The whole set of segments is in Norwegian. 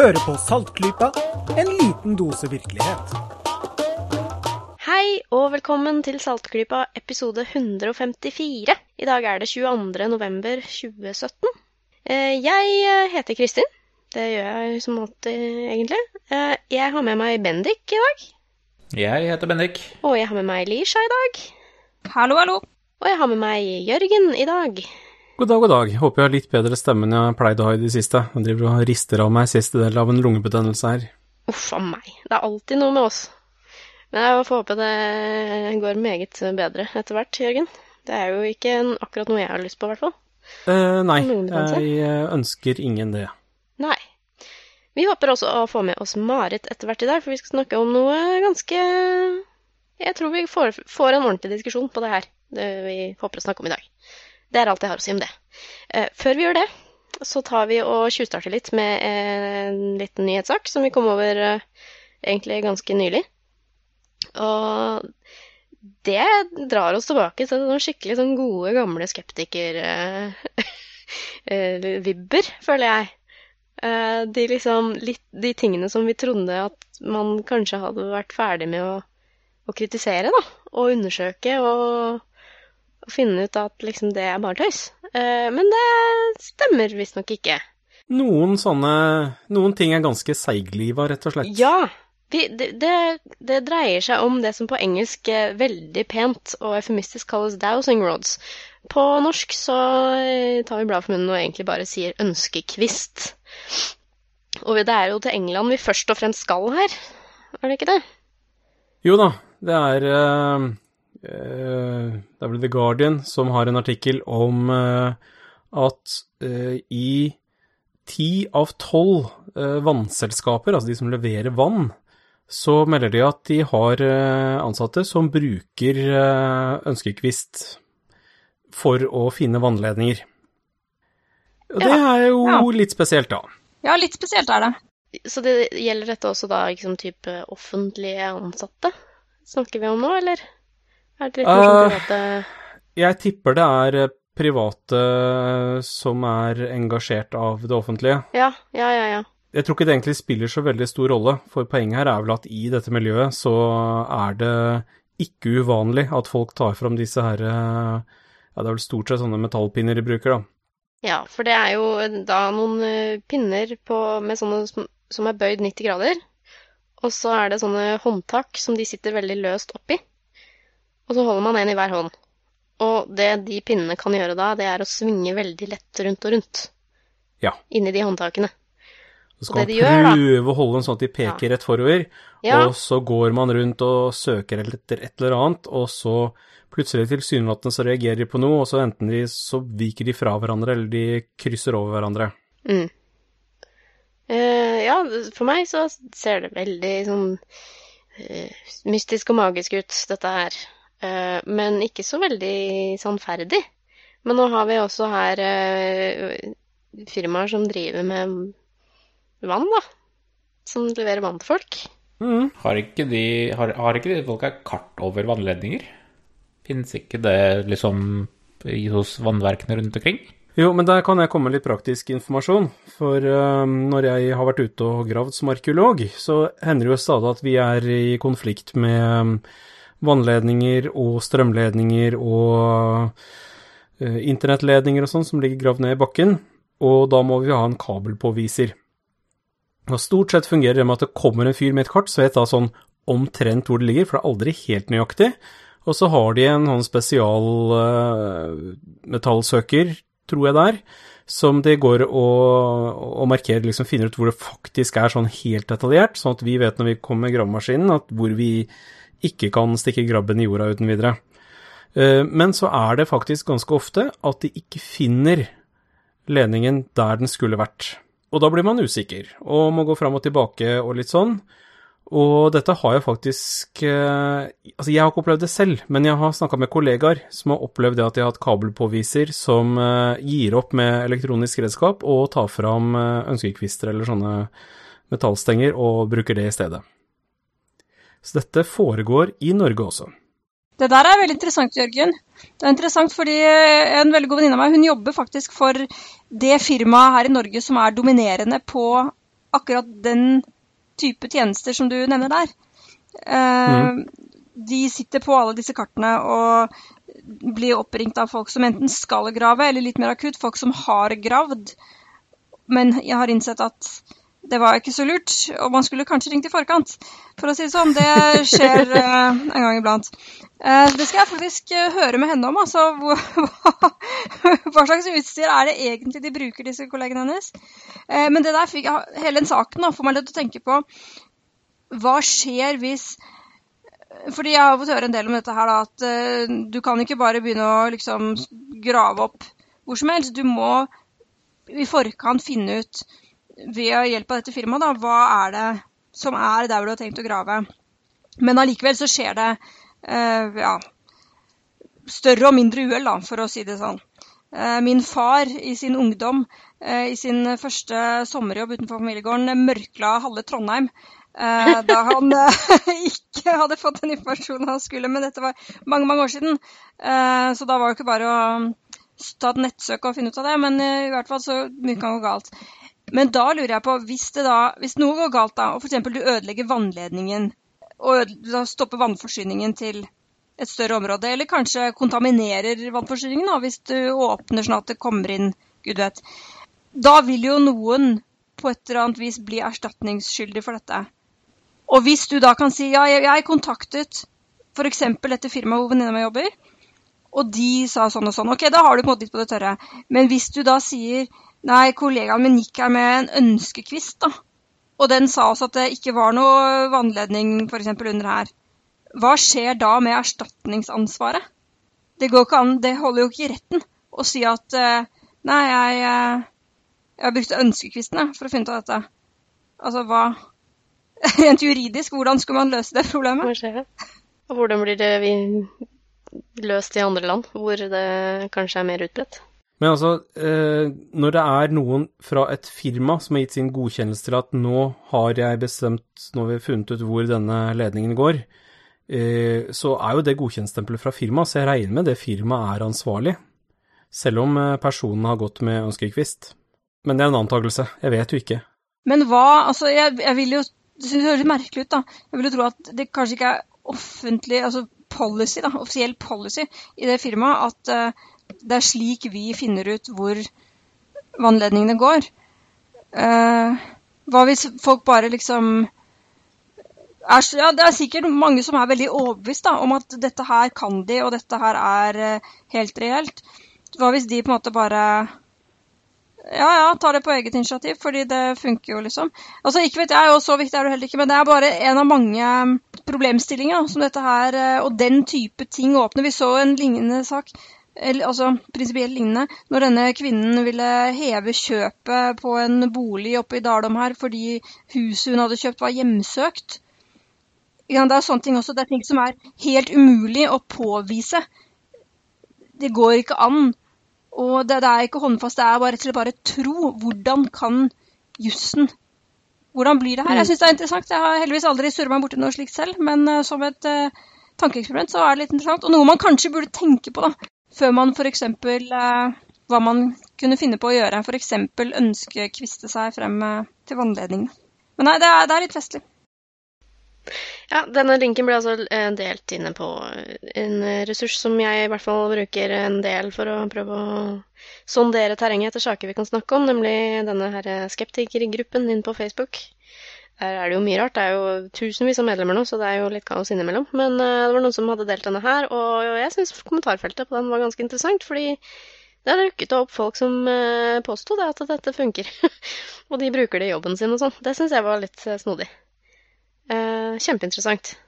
Hører på Saltklypa, en liten dose virkelighet. Hei og velkommen til Saltklypa episode 154. I dag er det 22. november 2017. Eh, Jeg eh, heter Kristin. Det gjør jeg som alltid, egentlig. Eh, Jeg har med meg Bendik i dag. Jeg heter Bendik. Og jeg har med meg Lisha i dag. Hallo, hallo. Og jeg har med meg Jørgen i dag. God dag, god dag. Håper jeg har litt bedre stemme enn jeg pleide å ha i det siste. Jeg driver og rister av meg siste del av en lungebetennelse her. Uff a meg. Det er alltid noe med oss. Men jeg får håpe det går meget bedre etter hvert, Jørgen. Det er jo ikke en, akkurat noe jeg har lyst på, i hvert fall. Eh, nei, jeg eh, ønsker ingen det. Nei. Vi håper også å få med oss Marit etter hvert i dag, for vi skal snakke om noe ganske Jeg tror vi får, får en ordentlig diskusjon på det her, det vi håper å snakke om i dag. Det er alt jeg har å si om det. Eh, før vi gjør det, så tar vi og tjuvstarter litt med en liten nyhetssak som vi kom over eh, egentlig ganske nylig. Og det drar oss tilbake til noen skikkelig sånn gode, gamle skeptiker-vibber, føler jeg. Eh, de liksom litt de tingene som vi trodde at man kanskje hadde vært ferdig med å, å kritisere, da. Og undersøke og, og finne ut at liksom det er bare tøys. Eh, men det stemmer visstnok ikke. Noen sånne Noen ting er ganske seigliva, rett og slett. Ja, vi, det, det, det dreier seg om det som på engelsk eh, veldig pent og eufemistisk kalles dowsing rods. På norsk så eh, tar vi bladet for munnen og egentlig bare sier ønskekvist. Og det er jo til England vi først og fremst skal her, er det ikke det? Jo da, det er Det er vel The Guardian som har en artikkel om eh, at eh, i ti av tolv eh, vannselskaper, altså de som leverer vann, så melder de at de har eh, ansatte som bruker eh, ønskekvist for å finne vannledninger. Og det er jo Ja. litt spesielt, da. Ja, litt spesielt er det. Så det gjelder dette også da liksom type offentlige ansatte? Snakker vi om nå, eller? Er det litt mer sånn Eh, private Jeg tipper det er eh, private som er engasjert av det offentlige. Ja, ja, ja, ja. Jeg tror ikke det egentlig spiller så veldig stor rolle, for poenget her er vel at i dette miljøet så er det ikke uvanlig at folk tar fram disse her eh, Ja, det er vel stort sett sånne metallpinner de bruker, da. Ja, for det er jo da noen eh, pinner på, med sånne som, som er bøyd 90 grader. Og så er det sånne håndtak som de sitter veldig løst oppi. Og så holder man en i hver hånd. Og det de pinnene kan gjøre da, det er å svinge veldig lett rundt og rundt. Ja. Inni de håndtakene. Så skal man gjør, prøve å holde den sånn at de peker rett forover, Ja, og så går man rundt og søker etter et eller annet, og så plutselig tilsynelatende så reagerer de på noe, og så enten de så viker de fra hverandre, eller de krysser over hverandre. mm. Uh, ja, for meg så ser det veldig sånn uh, mystisk og magisk ut, dette her. Eh, men ikke så veldig sannferdig. Men nå har vi også her eh, firmaer som driver med vann, da. Som leverer vann til folk. Mm. Har ikke de, har, har ikke de folka kart over vannledninger? Fins ikke det liksom hos vannverkene rundt omkring? Jo, men der kan jeg komme med litt praktisk informasjon. For øhm, når jeg har vært ute og gravd som arkeolog, så hender det jo stadig at vi er i konflikt med øhm, vannledninger og strømledninger og øh, internettledninger og sånn som ligger gravd ned i bakken, og da må vi ha en kabelpåviser. Og stort sett fungerer det med at det kommer en fyr med et kart, så vet da sånn omtrent hvor det ligger, for det er aldri helt nøyaktig. Og så har de en sånn spesial øh, metallsøker, tror jeg det er, som de går og, og markerer, liksom finner ut hvor det faktisk er sånn helt detaljert, sånn at vi vet når vi kommer med gravemaskinen, at hvor vi ikke kan stikke grabben i jorda uten videre. Eh, Men så er det faktisk ganske ofte at de ikke finner ledningen der den skulle vært. Og da blir man usikker, og må gå fram og tilbake og litt sånn. Og dette har jeg faktisk eh, Altså, jeg har ikke opplevd det selv, men jeg har snakka med kollegaer som har opplevd det at de har hatt kabelpåviser som eh, gir opp med elektronisk redskap og tar fram ønskekvister eller sånne metallstenger og bruker det i stedet. Så dette foregår i Norge også. Det der er veldig interessant, Jørgen. Det er interessant fordi eh, en veldig god venninne av meg hun jobber faktisk for det firmaet her i Norge som er dominerende på akkurat den type tjenester som du nevner der. Mm. De sitter på alle disse kartene og blir oppringt av folk som enten skal grave, eller litt mer akutt, folk som har gravd. Men jeg har innsett at det var ikke så lurt, og man skulle kanskje ringt i forkant. For å si det sånn, det skjer uh, en gang iblant. Uh, det skal jeg faktisk eh, høre med henne om, altså. Hva, hva slags utstyr er det egentlig de bruker, disse kollegene hennes? Uh, men det der fikk jeg, hele den saken da, får meg litt til å tenke på hva skjer hvis fordi jeg har fått høre en del om dette her, da, at du kan ikke bare begynne å liksom grave opp hvor som helst. Du må i forkant finne ut, ved hjelp av dette firmaet, da, hva er det som er der hvor du har tenkt å grave. Men allikevel så skjer det eh, ja, større og mindre uhell, for å si det sånn. Eh, min far i sin ungdom, eh, i sin første sommerjobb utenfor familiegården, mørkla halve Trondheim. Eh, da han eh, ikke hadde fått den informasjonen han skulle, men dette var mange mange år siden. Eh, så da var det ikke bare å ta et nettsøk og finne ut av det, men i hvert fall så mye kan gå galt. Men da lurer jeg på, hvis, da, hvis noe går galt, da, og f.eks. du ødelegger vannledningen, og da stopper vannforsyningen til et større område, eller kanskje kontaminerer vannforsyningen da, hvis du åpner sånn at det kommer inn, gud vet. Da vil jo noen på et eller annet vis bli erstatningsskyldig for dette. Og hvis du da kan si ja, jeg, jeg kontaktet f.eks. dette firmaet hvor venninna mi jobber, og de sa sånn og sånn, ok, da har du på en måte litt på det tørre. Men hvis du da sier nei, kollegaen min gikk her med en ønskekvist, da, og den sa oss at det ikke var noe vannledning f.eks. under her, hva skjer da med erstatningsansvaret? Det går ikke an, det holder jo ikke i retten å si at eh, nei, jeg, eh, jeg brukte ønskekvisten jeg, for å finne ut av dette. Altså hva Rent juridisk, hvordan skulle man løse det problemet? Hva skjer? Og hvordan blir det løst i andre land, hvor det kanskje er mer utbredt? Men altså, eh, når det er noen fra et firma som har gitt sin godkjennelse til at nå har jeg bestemt, nå har vi funnet ut hvor denne ledningen går, eh, så er jo det godkjentstempelet fra firmaet, så jeg regner med det firmaet er ansvarlig. Selv om eh, personen har gått med ønskekvist. Men det er en antakelse, jeg vet jo ikke. Men hva Altså, jeg, jeg vil jo Det synes det høres merkelig ut, da. Jeg vil jo tro at det kanskje ikke er offentlig Altså policy, da, offisiell policy i det firmaet at det er slik vi finner ut hvor vannledningene går. Eh, hva hvis folk bare liksom er, ja, Det er sikkert mange som er veldig overbevist da, om at dette her kan de, og dette her er eh, helt reelt. Hva hvis de på en måte bare ja, ja, tar det på eget initiativ, fordi det funker jo, liksom. Altså, ikke vet jeg, og så viktig er det heller ikke, men det er bare en av mange mm, problemstillinger som dette her, eh, og den type ting åpner. Vi så en lignende sak, eller, altså prinsipielt lignende, når denne kvinnen ville heve kjøpet på en bolig oppe i Dalom her, fordi huset hun hadde kjøpt var hjemsøkt. Ja, det er sånne ting også, det er ting som er helt umulig å påvise. Det går ikke an. Og det, det er ikke håndfast, det er bare til å bare tro. Hvordan kan jussen Hvordan blir det her? Jeg syns det er interessant. Jeg har heldigvis aldri surra meg borti noe slikt selv, men eh, som et uh, tankeeksperiment så er det litt interessant. Og noe man kanskje burde tenke på, da. Før man f.eks. Uh, hva man kunne finne på å gjøre. F.eks. ønskekviste seg frem uh, til vannledningene. Men nei, det er, det er litt festlig. Ja, denne linken ble altså eh, delt inne på en ressurs som jeg i hvert fall bruker en del for å prøve å sondere terrenget etter saker vi kan snakke om, nemlig denne her skeptikergruppen inn på Facebook. Der er det jo mye rart. Det er jo tusenvis av medlemmer nå, så det er jo litt kaos innimellom. Men uh, det var noen som hadde delt denne her, og jeg syns kommentarfeltet på den var ganske interessant, fordi det har dukket opp folk som uh, påsto det at dette funker. og de bruker det i jobben sin og sånn. Det syns jeg var litt eh, snodig. Uh, kjempeinteressant.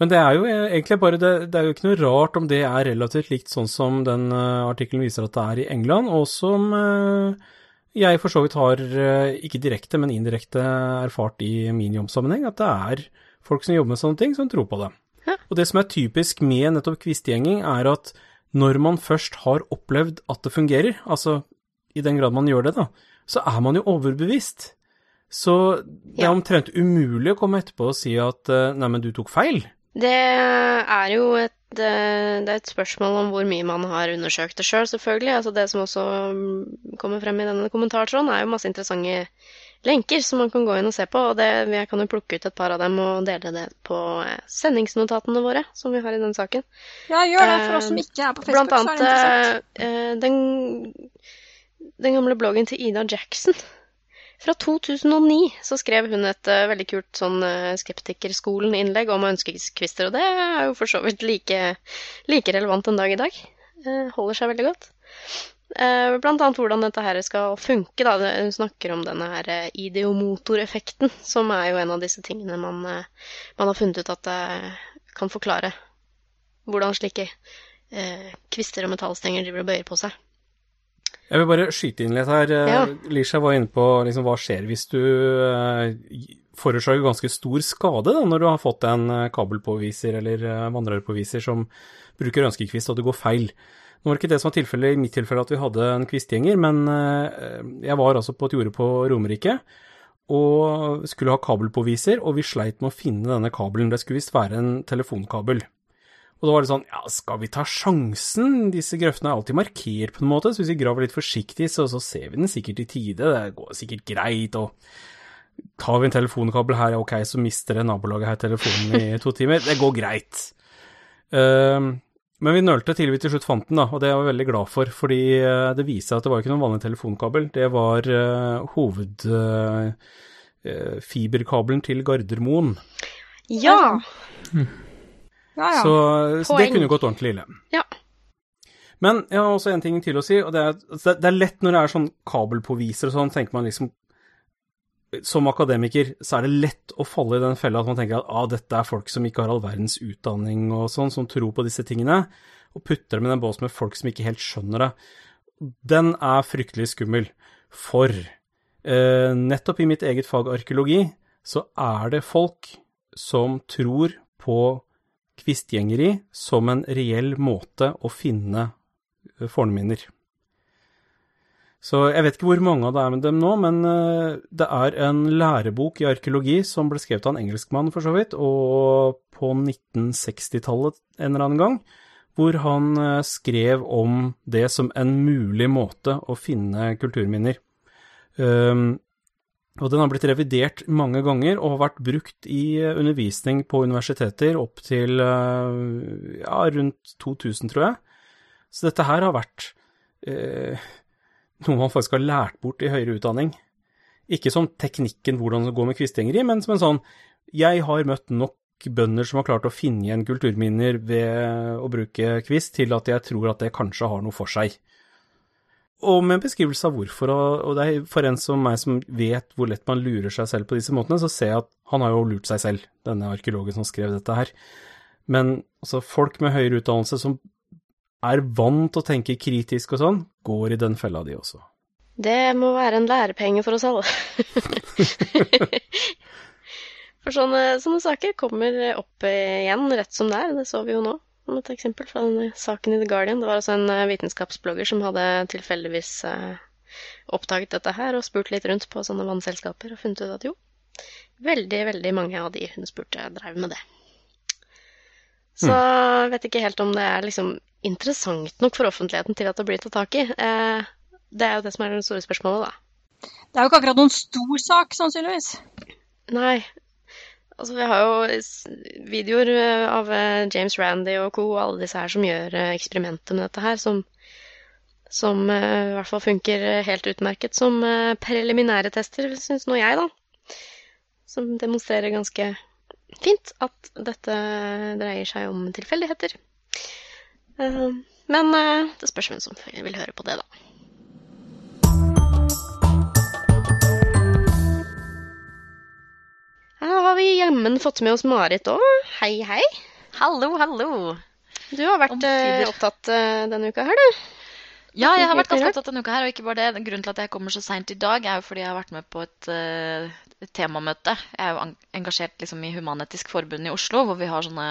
Men det er jo egentlig bare det, det er jo ikke noe rart om det er relativt likt sånn som den artikkelen viser at det er i England, og som uh, jeg for så vidt har, uh, ikke direkte, men indirekte erfart i min jobbsammenheng, at det er folk som jobber med sånne ting, som tror på det. Og det som er typisk med nettopp kvistgjenging, er at når man først har opplevd at det fungerer, altså i den grad man gjør det, da, så er man jo overbevist. Så det er omtrent umulig å komme etterpå og si at uh, nei, men du tok feil. Det er jo et, eh, det er et spørsmål om hvor mye man har undersøkt det sjøl, selv, selvfølgelig. Altså det som også mm, kommer frem i denne kommentartråden, er jo masse interessante lenker som man kan gå inn og se på. Og det, jeg kan jo plukke ut et par av dem og dele det på eh, sendingsnotatene våre, som vi har i den saken. Ja, gjør det. For oss som ikke er på Facebook, Blant så er det interessant. annet eh, den, den gamle bloggen til Ida Jackson. Fra 2009 så skrev hun et uh, veldig kult sånn uh, Skeptikerskolen-innlegg om ønskekvister, og det er jo for så vidt like, like relevant en dag i dag. Uh, holder seg veldig godt. Blant annet hvordan dette her skal funke. Da. Hun snakker om denne her ideomotoreffekten, som er jo en av disse tingene man, man har funnet ut at eh, kan forklare hvordan slike kvister og metallstenger driver og bøyer på seg. Jeg vil bare skyte inn litt her. Eh, Ja. Lisha var inne på liksom, hva skjer hvis du eh, forårsaker ganske stor skade da, når du har fått en eh, kabelpåviser eller vannrørpåviser som bruker ønskekvist, og det går feil. Nå var det ikke det som var tilfellet i mitt tilfelle at vi hadde en kvistgjenger, men jeg var altså på et jorde på Romerike og skulle ha kabelpåviser, og vi sleit med å finne denne kabelen. Det skulle visst være en telefonkabel. Og da var det sånn, ja, skal vi ta sjansen? Disse grøftene er alltid markert på en måte, så hvis vi graver litt forsiktig, så, så ser vi den sikkert i tide, det går sikkert greit, og tar vi en telefonkabel her, ja, ok, så mister det nabolaget her telefonen i to timer, det går greit. Ehm, men vi nølte til vi til slutt fant den, da, og det er jeg veldig glad for, fordi det det viser at det var ikke noen vanlig telefonkabel, det var uh, hovedfiberkabelen til Gardermoen. Ja! Ja, ja. Så, så det kunne gått ordentlig ille. Ja. Men jeg har også en ting til å si, og det er at det er lett når det er sånn kabelpåviser og sånn, tenker man liksom Som akademiker så er det lett å falle i den fella at man tenker at ah, dette er folk som ikke har all verdens utdanning og sånn, som tror på disse tingene, og putter dem i den båsen med folk som ikke helt skjønner det. Den er fryktelig skummel, for eh, nettopp i mitt eget fag arkeologi så er det folk som tror på kvistgjengeri som en reell måte å finne eh, fornminner. Så jeg vet ikke hvor mange av det er med dem nå, men eh, det er en lærebok i arkeologi som ble skrevet av en engelskmann, for så vidt, og på 1960-tallet en eller annen gang, hvor han eh, skrev om det som en mulig måte å finne kulturminner. Um, og den har blitt revidert mange ganger og har vært brukt i eh, undervisning på universiteter opp til eh, ja, rundt 2000, tror jeg. Så dette her har vært eh, noe man faktisk har lært bort i høyere utdanning. Ikke som teknikken hvordan det går med kvistgjengeri, men som en sånn Jeg har møtt nok bønder som har klart å finne igjen kulturminner ved å bruke kvist, til at jeg tror at det kanskje har noe for seg. Og med en beskrivelse av hvorfor, og det er for en som meg som vet hvor lett man lurer seg selv på disse måtene, så ser jeg at han har jo lurt seg selv, denne arkeologen som skrev dette her. Men altså, folk med høyere utdannelse som er vant til å tenke kritisk og sånn, går i den fella de også. Det må være en lærepenge for oss alle. For sånne, sånne saker kommer opp igjen rett som det er. Det så vi jo nå, som et eksempel fra denne saken i The Guardian. Det var altså en eh, vitenskapsblogger som hadde tilfeldigvis eh, oppdaget dette her og spurt litt rundt på sånne vannselskaper og funnet ut at jo, veldig, veldig mange av de hun spurte, drev med det. Så jeg vet ikke helt om det er liksom interessant nok for offentligheten til at det blir tatt tak i. Eh, det er jo det som er det store spørsmålet, da. Det er jo ikke akkurat noen stor sak, sannsynligvis. Nei. Altså, vi har jo videoer eh, av eh, James Randy og co. og alle disse her som gjør eh, eksperimenter med dette her, som, som i hvert fall funker helt utmerket som preliminære tester, syns nå jeg, da. Som demonstrerer ganske fint at dette dreier seg om tilfeldigheter. Men det spørs hvem som vil høre på det, da. Her har vi jammen fått med oss Marit òg. Hei, hei. Hallo, hallo. Du har vært eh, opptatt eh, denne uka her, du. Ja, jeg har vært ganske opptatt denne uka her, og ikke bare det. Grunnen til at jeg kommer så seint i dag, er jo fordi jeg har vært med på et, eh, et temamøte. Jeg er jo engasjert liksom, i Human-Etisk Forbund i Oslo, hvor vi har sånne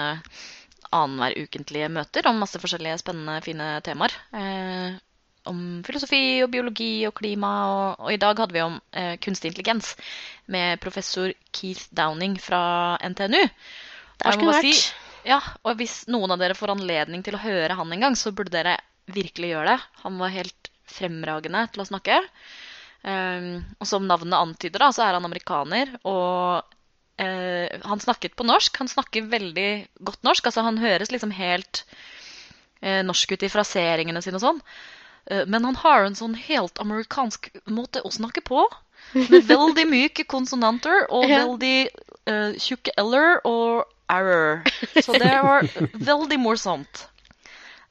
annenhver ukentlige møter om masse forskjellige spennende, fine temaer. Eh, om filosofi og biologi og klima, og, og i dag hadde vi om eh, kunstig intelligens med professor Keith Downing fra NTNU. Der skulle bare si- vært. Ja, og hvis noen av dere får anledning til å høre han en gang, så burde dere virkelig gjøre det. Han var helt fremragende til å snakke. Um, og som navnet antyder, da, så er han amerikaner. Og uh, han snakket på norsk. Han snakker veldig godt norsk. Altså, han høres liksom helt uh, norsk ut i fraseringene sine og sånn. Eh, men han har en sånn helt amerikansk måte å snakke på. Med veldig myke konsonanter og veldig uh, tjukke l-er og r-er. Så det var veldig morsomt.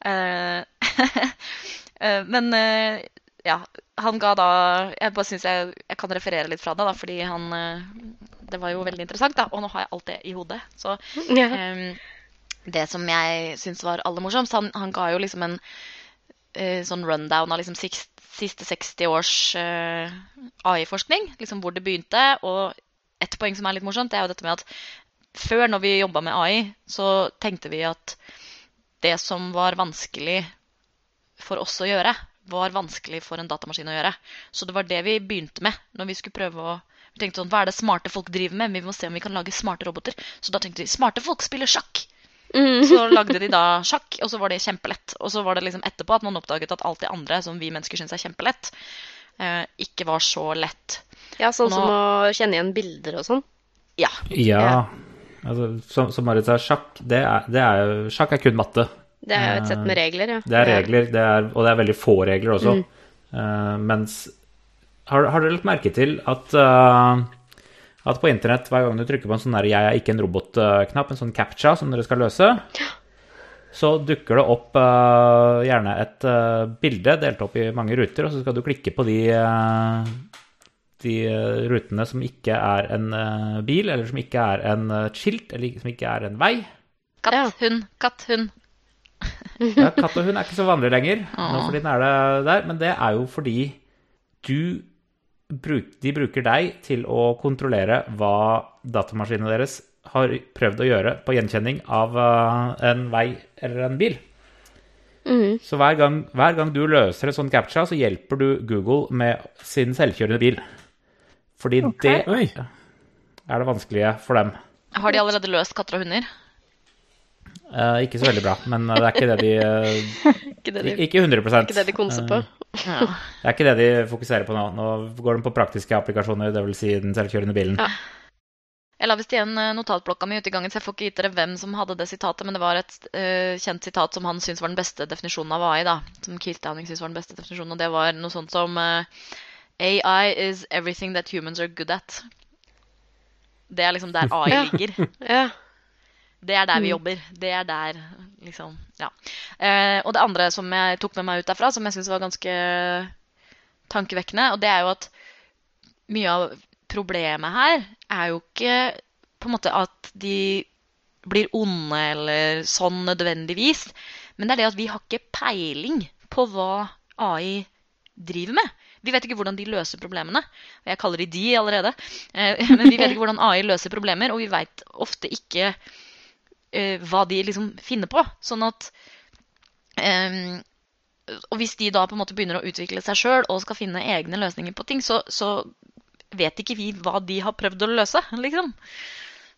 Uh, uh, men uh, ja, han ga da Jeg bare syns jeg, jeg kan referere litt fra det, da, fordi han Det var jo veldig interessant, da. Og nå har jeg alt det i hodet. Så. Ehm, det som jeg syns var aller morsomst, han, han ga jo liksom en sånn rundown av liksom siste 60 års eh, AI-forskning. Liksom hvor det begynte. Og et poeng som er litt morsomt, det er jo dette med at før, når vi jobba med AI, så tenkte vi at det som var vanskelig for oss å gjøre, var vanskelig for en datamaskin å gjøre. Så det var det vi begynte med når vi skulle prøve å vi tenkte sånn, Hva er det smarte folk driver med? Vi må se om vi kan lage smarte roboter. Så da tenkte vi smarte folk spiller sjakk. Mm. Så lagde de da sjakk, og så var det kjempelett. Og så var det liksom etterpå at man oppdaget at alt det andre som vi mennesker syns er kjempelett, eh, ikke var så lett. ja, sånn Nå- som å kjenne igjen bilder og sånn. Ja. Ja. Altså, som, som Marit sa, sjakk, det er, det er, sjakk er kun matte. Det er jo et sett med regler, ja. Det er regler, det er, og det er veldig få regler også. Eh, mens har, har dere lagt merke til at, eh, at på internett, hver gang du trykker på en sånn der 'jeg er ikke en robot'-knapp, en sånn captcha som dere skal løse, så dukker det opp uh, gjerne et uh, bilde delt opp i mange ruter, og så skal du klikke på de, uh, de rutene som ikke er en bil, eller som ikke er en skilt, eller som ikke er en vei. Katt, Ja. hund, katt, hund. Ja, katt og hund er ikke så vanlig lenger. Nå for tiden er det der, men det er jo fordi du de bruker deg til å kontrollere hva datamaskinene deres har prøvd å gjøre på gjenkjenning av eh, en vei eller en bil. Mm. Så hver gang, hver gang du løser en sånn captcha, så hjelper du Google med sin selvkjørende bil. Fordi det Oi. er det vanskelige for dem. Har de allerede løst katter og hunder? Eh, ikke så veldig bra, men det er ikke det de uh, Ikke det de, Ikke 100 ikke det de konser på. Ja. Det er ikke det de fokuserer på nå. Nå går de på praktiske applikasjoner, dvs. Si den selvkjørende bilen. Ja. Jeg la visst igjen eh, notatblokka mi ute i gangen, så jeg får ikke gitt dere hvem som hadde det sitatet, men det var et eh, kjent sitat som han syntes var den beste definisjonen av AI, da. Som Keith Downing syntes var den beste definisjonen, og det var noe sånt som eh, AI is everything that humans are good at. Det er liksom der AI ligger. Ja. Det er der vi jobber. Det er der, liksom. Ja. Eh, og det andre som jeg tok med meg ut derfra, som jeg syns var ganske tankevekkende, og det er jo at mye av problemet her er jo ikke på en måte at de blir onde eller sånn nødvendigvis, men det er det at vi har ikke peiling på hva AI driver med. Vi vet ikke hvordan de løser problemene. Jeg kaller de de allerede. Eh, Men vi vet ikke hvordan AI løser problemer, og vi vet ofte ikke eh, hva de liksom finner på. Sånn at ehm, Og hvis de da på en måte begynner å utvikle seg sjøl og skal finne egne løsninger på ting, så, så vet ikke vi hva de har prøvd å løse, liksom.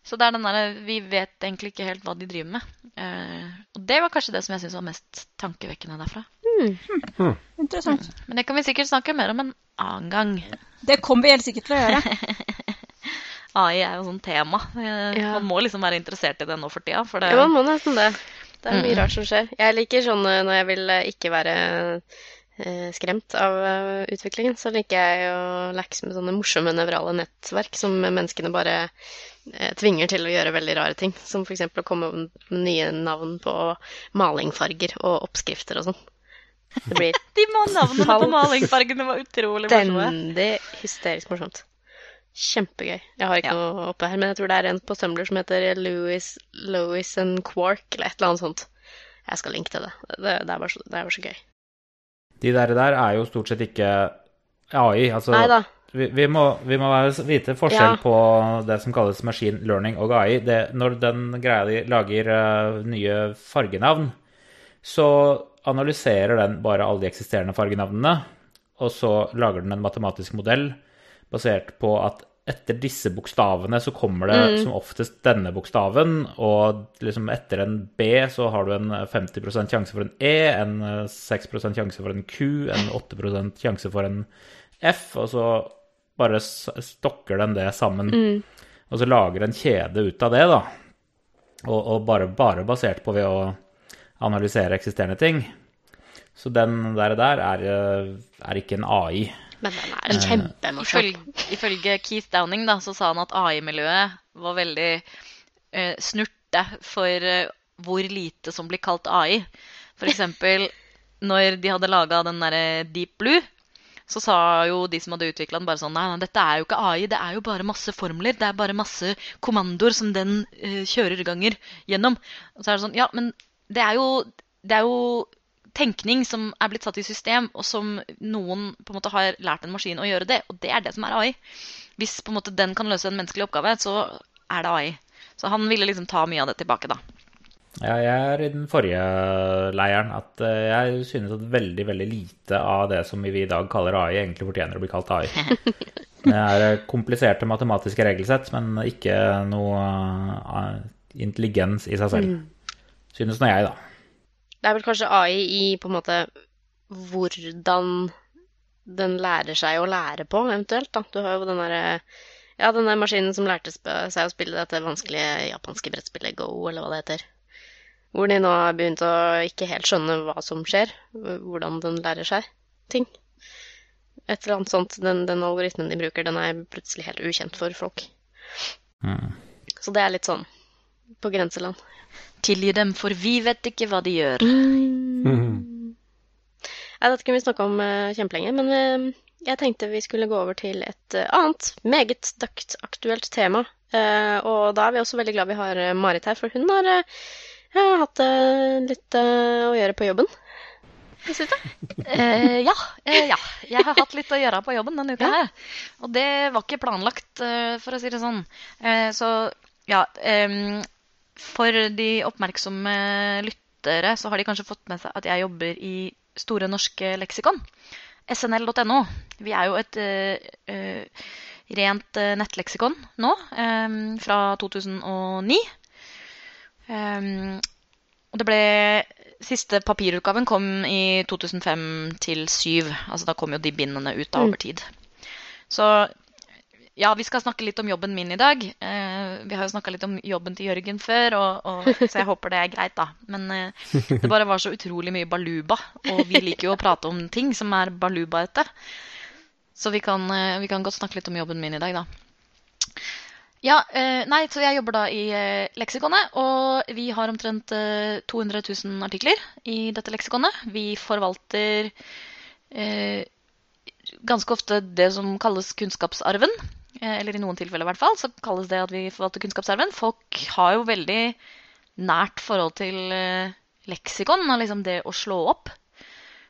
Så det er den der, Vi vet egentlig ikke helt hva de driver med. Eh, og det var kanskje det som jeg syns var mest tankevekkende derfra. Interessant. Men det kan vi sikkert snakke mer om en annen gang. Det kommer vi helt sikkert til å gjøre. AI er jo sånn tema. Eh, Ja. Man må liksom være interessert i det nå for tida. For det, Ja, man må nesten det. Det er mye Mm. rart som skjer. Jeg liker sånn eh, når jeg vil eh, ikke være skremt av utviklingen, så liker jeg å lekse med sånne morsomme nevrale nettverk som menneskene bare tvinger til å gjøre veldig rare ting. Som f.eks. å komme med nye navn på malingfarger og oppskrifter og sånn. Det blir De navnene på malingfargene var utrolig morsomme. stendig hysterisk morsomt. Kjempegøy. Jeg har ikke Ja. noe oppe her, men jeg tror det er en på Tumblr som heter Louis, Louis and Quark, eller et eller annet sånt. Jeg skal linke til det. Det, det, er, bare så, det er bare så gøy. De der, der er jo stort sett ikke AI. Altså, Nei da. vi, vi, må, vi må være- vite forskjell Ja. på det som kalles machine learning og AI. Det, når den greia de lager uh, nye fargenavn, så analyserer den bare alle de eksisterende fargenavnene, og så lager den en matematisk modell basert på at etter disse bokstavene så kommer det Mm. som oftest denne bokstaven, og liksom etter en B så har du en 50% sjanse for en E, en eh, 6% sjanse for en Q, en 8% sjanse for en F, og så bare stokker den det sammen. Mm. Og så lager en kjede ut av det, da. Og, og bare, bare basert på ved å analysere eksisterende ting. Så den der, der er, eh, er ikke en AI. Men den er kjempemorsom. Ifølge, ifølge Keith Downing da, så sa han at AI-miljøet var veldig uh, snurte for uh, hvor lite som blir kalt AI. Eksempel når de hadde laga den derre Deep Blue, så sa jo de som hadde utvikla den, bare sånn Nei, nei, dette er jo ikke AI, det er jo bare masse formler. Det er bare masse kommandoer som den uh, kjører ganger gjennom. Og så er det sånn Ja, men det er jo, det er jo tenkning som er blitt satt i system, og som noen på en måte har lært en maskin å gjøre det. Og det er det som er AI. Hvis på en måte den kan løse en menneskelig oppgave, så er det AI. Så han ville liksom ta mye av det tilbake, da. Ja, jeg er i den forrige leiren at eh, jeg synes at veldig, veldig lite av det som vi i dag kaller AI, egentlig fortjener å bli kalt AI. Det er eh, kompliserte matematiske regelsett, men ikke noe eh, intelligens i seg selv. Synes nå jeg, da. Det er vel kanskje AI i på en måte hvordan den lærer seg å lære på, eventuelt. Da. Du har jo den derre Ja, den der maskinen som lærte seg å spille dette vanskelige japanske brettspillet Go, eller hva det heter. Hvor de nå har begynt å ikke helt skjønne hva som skjer, hvordan den lærer seg ting. Et eller annet sånt. Den, den algoritmen de bruker, den er plutselig helt ukjent for folk. Mm. Så det er litt sånn på grenseland. Tilgi dem, for vi vet ikke hva de gjør. Mm. Dette kunne vi snakke om eh, kjempelenge, men eh, jeg tenkte vi skulle gå over til et eh, annet meget dagsaktuelt tema. Eh, og da er vi også veldig glad vi har Marit her, for hun har ja, hatt litt å gjøre på jobben. Eh, ja, eh, ja. Jeg har hatt litt å gjøre på jobben denne uka her. Og det var ikke planlagt, for å si det sånn. Eh, så ja For de oppmerksomme lyttere så har de kanskje fått med seg at jeg jobber i Store norske leksikon. snl.no. Vi er jo et eh, rent eh, nettleksikon nå, um, fra 2009. Um, og det ble Siste papirutgaven kom i 2005 til 2007. Altså da kom jo de bindene ut da over tid. Så ja, vi skal snakke litt om jobben min i dag. Eh, vi har jo snakka litt om jobben til Jørgen før, og, og, så jeg håper det er greit, da. Men eh, det bare var så utrolig mye baluba, og vi liker jo å prate om ting som er balubaete. Så vi kan, eh, vi kan godt snakke litt om jobben min i dag, da. Ja, nei, så jeg jobber da i leksikonet, og vi har omtrent eh, 200 000 artikler i dette leksikonet. Vi forvalter ganske ofte det som kalles kunnskapsarven. Eh, eller i noen tilfeller i hvert fall, så kalles det at vi forvalter kunnskapsarven. Folk har jo veldig nært forhold til eh, leksikon og liksom det å slå opp.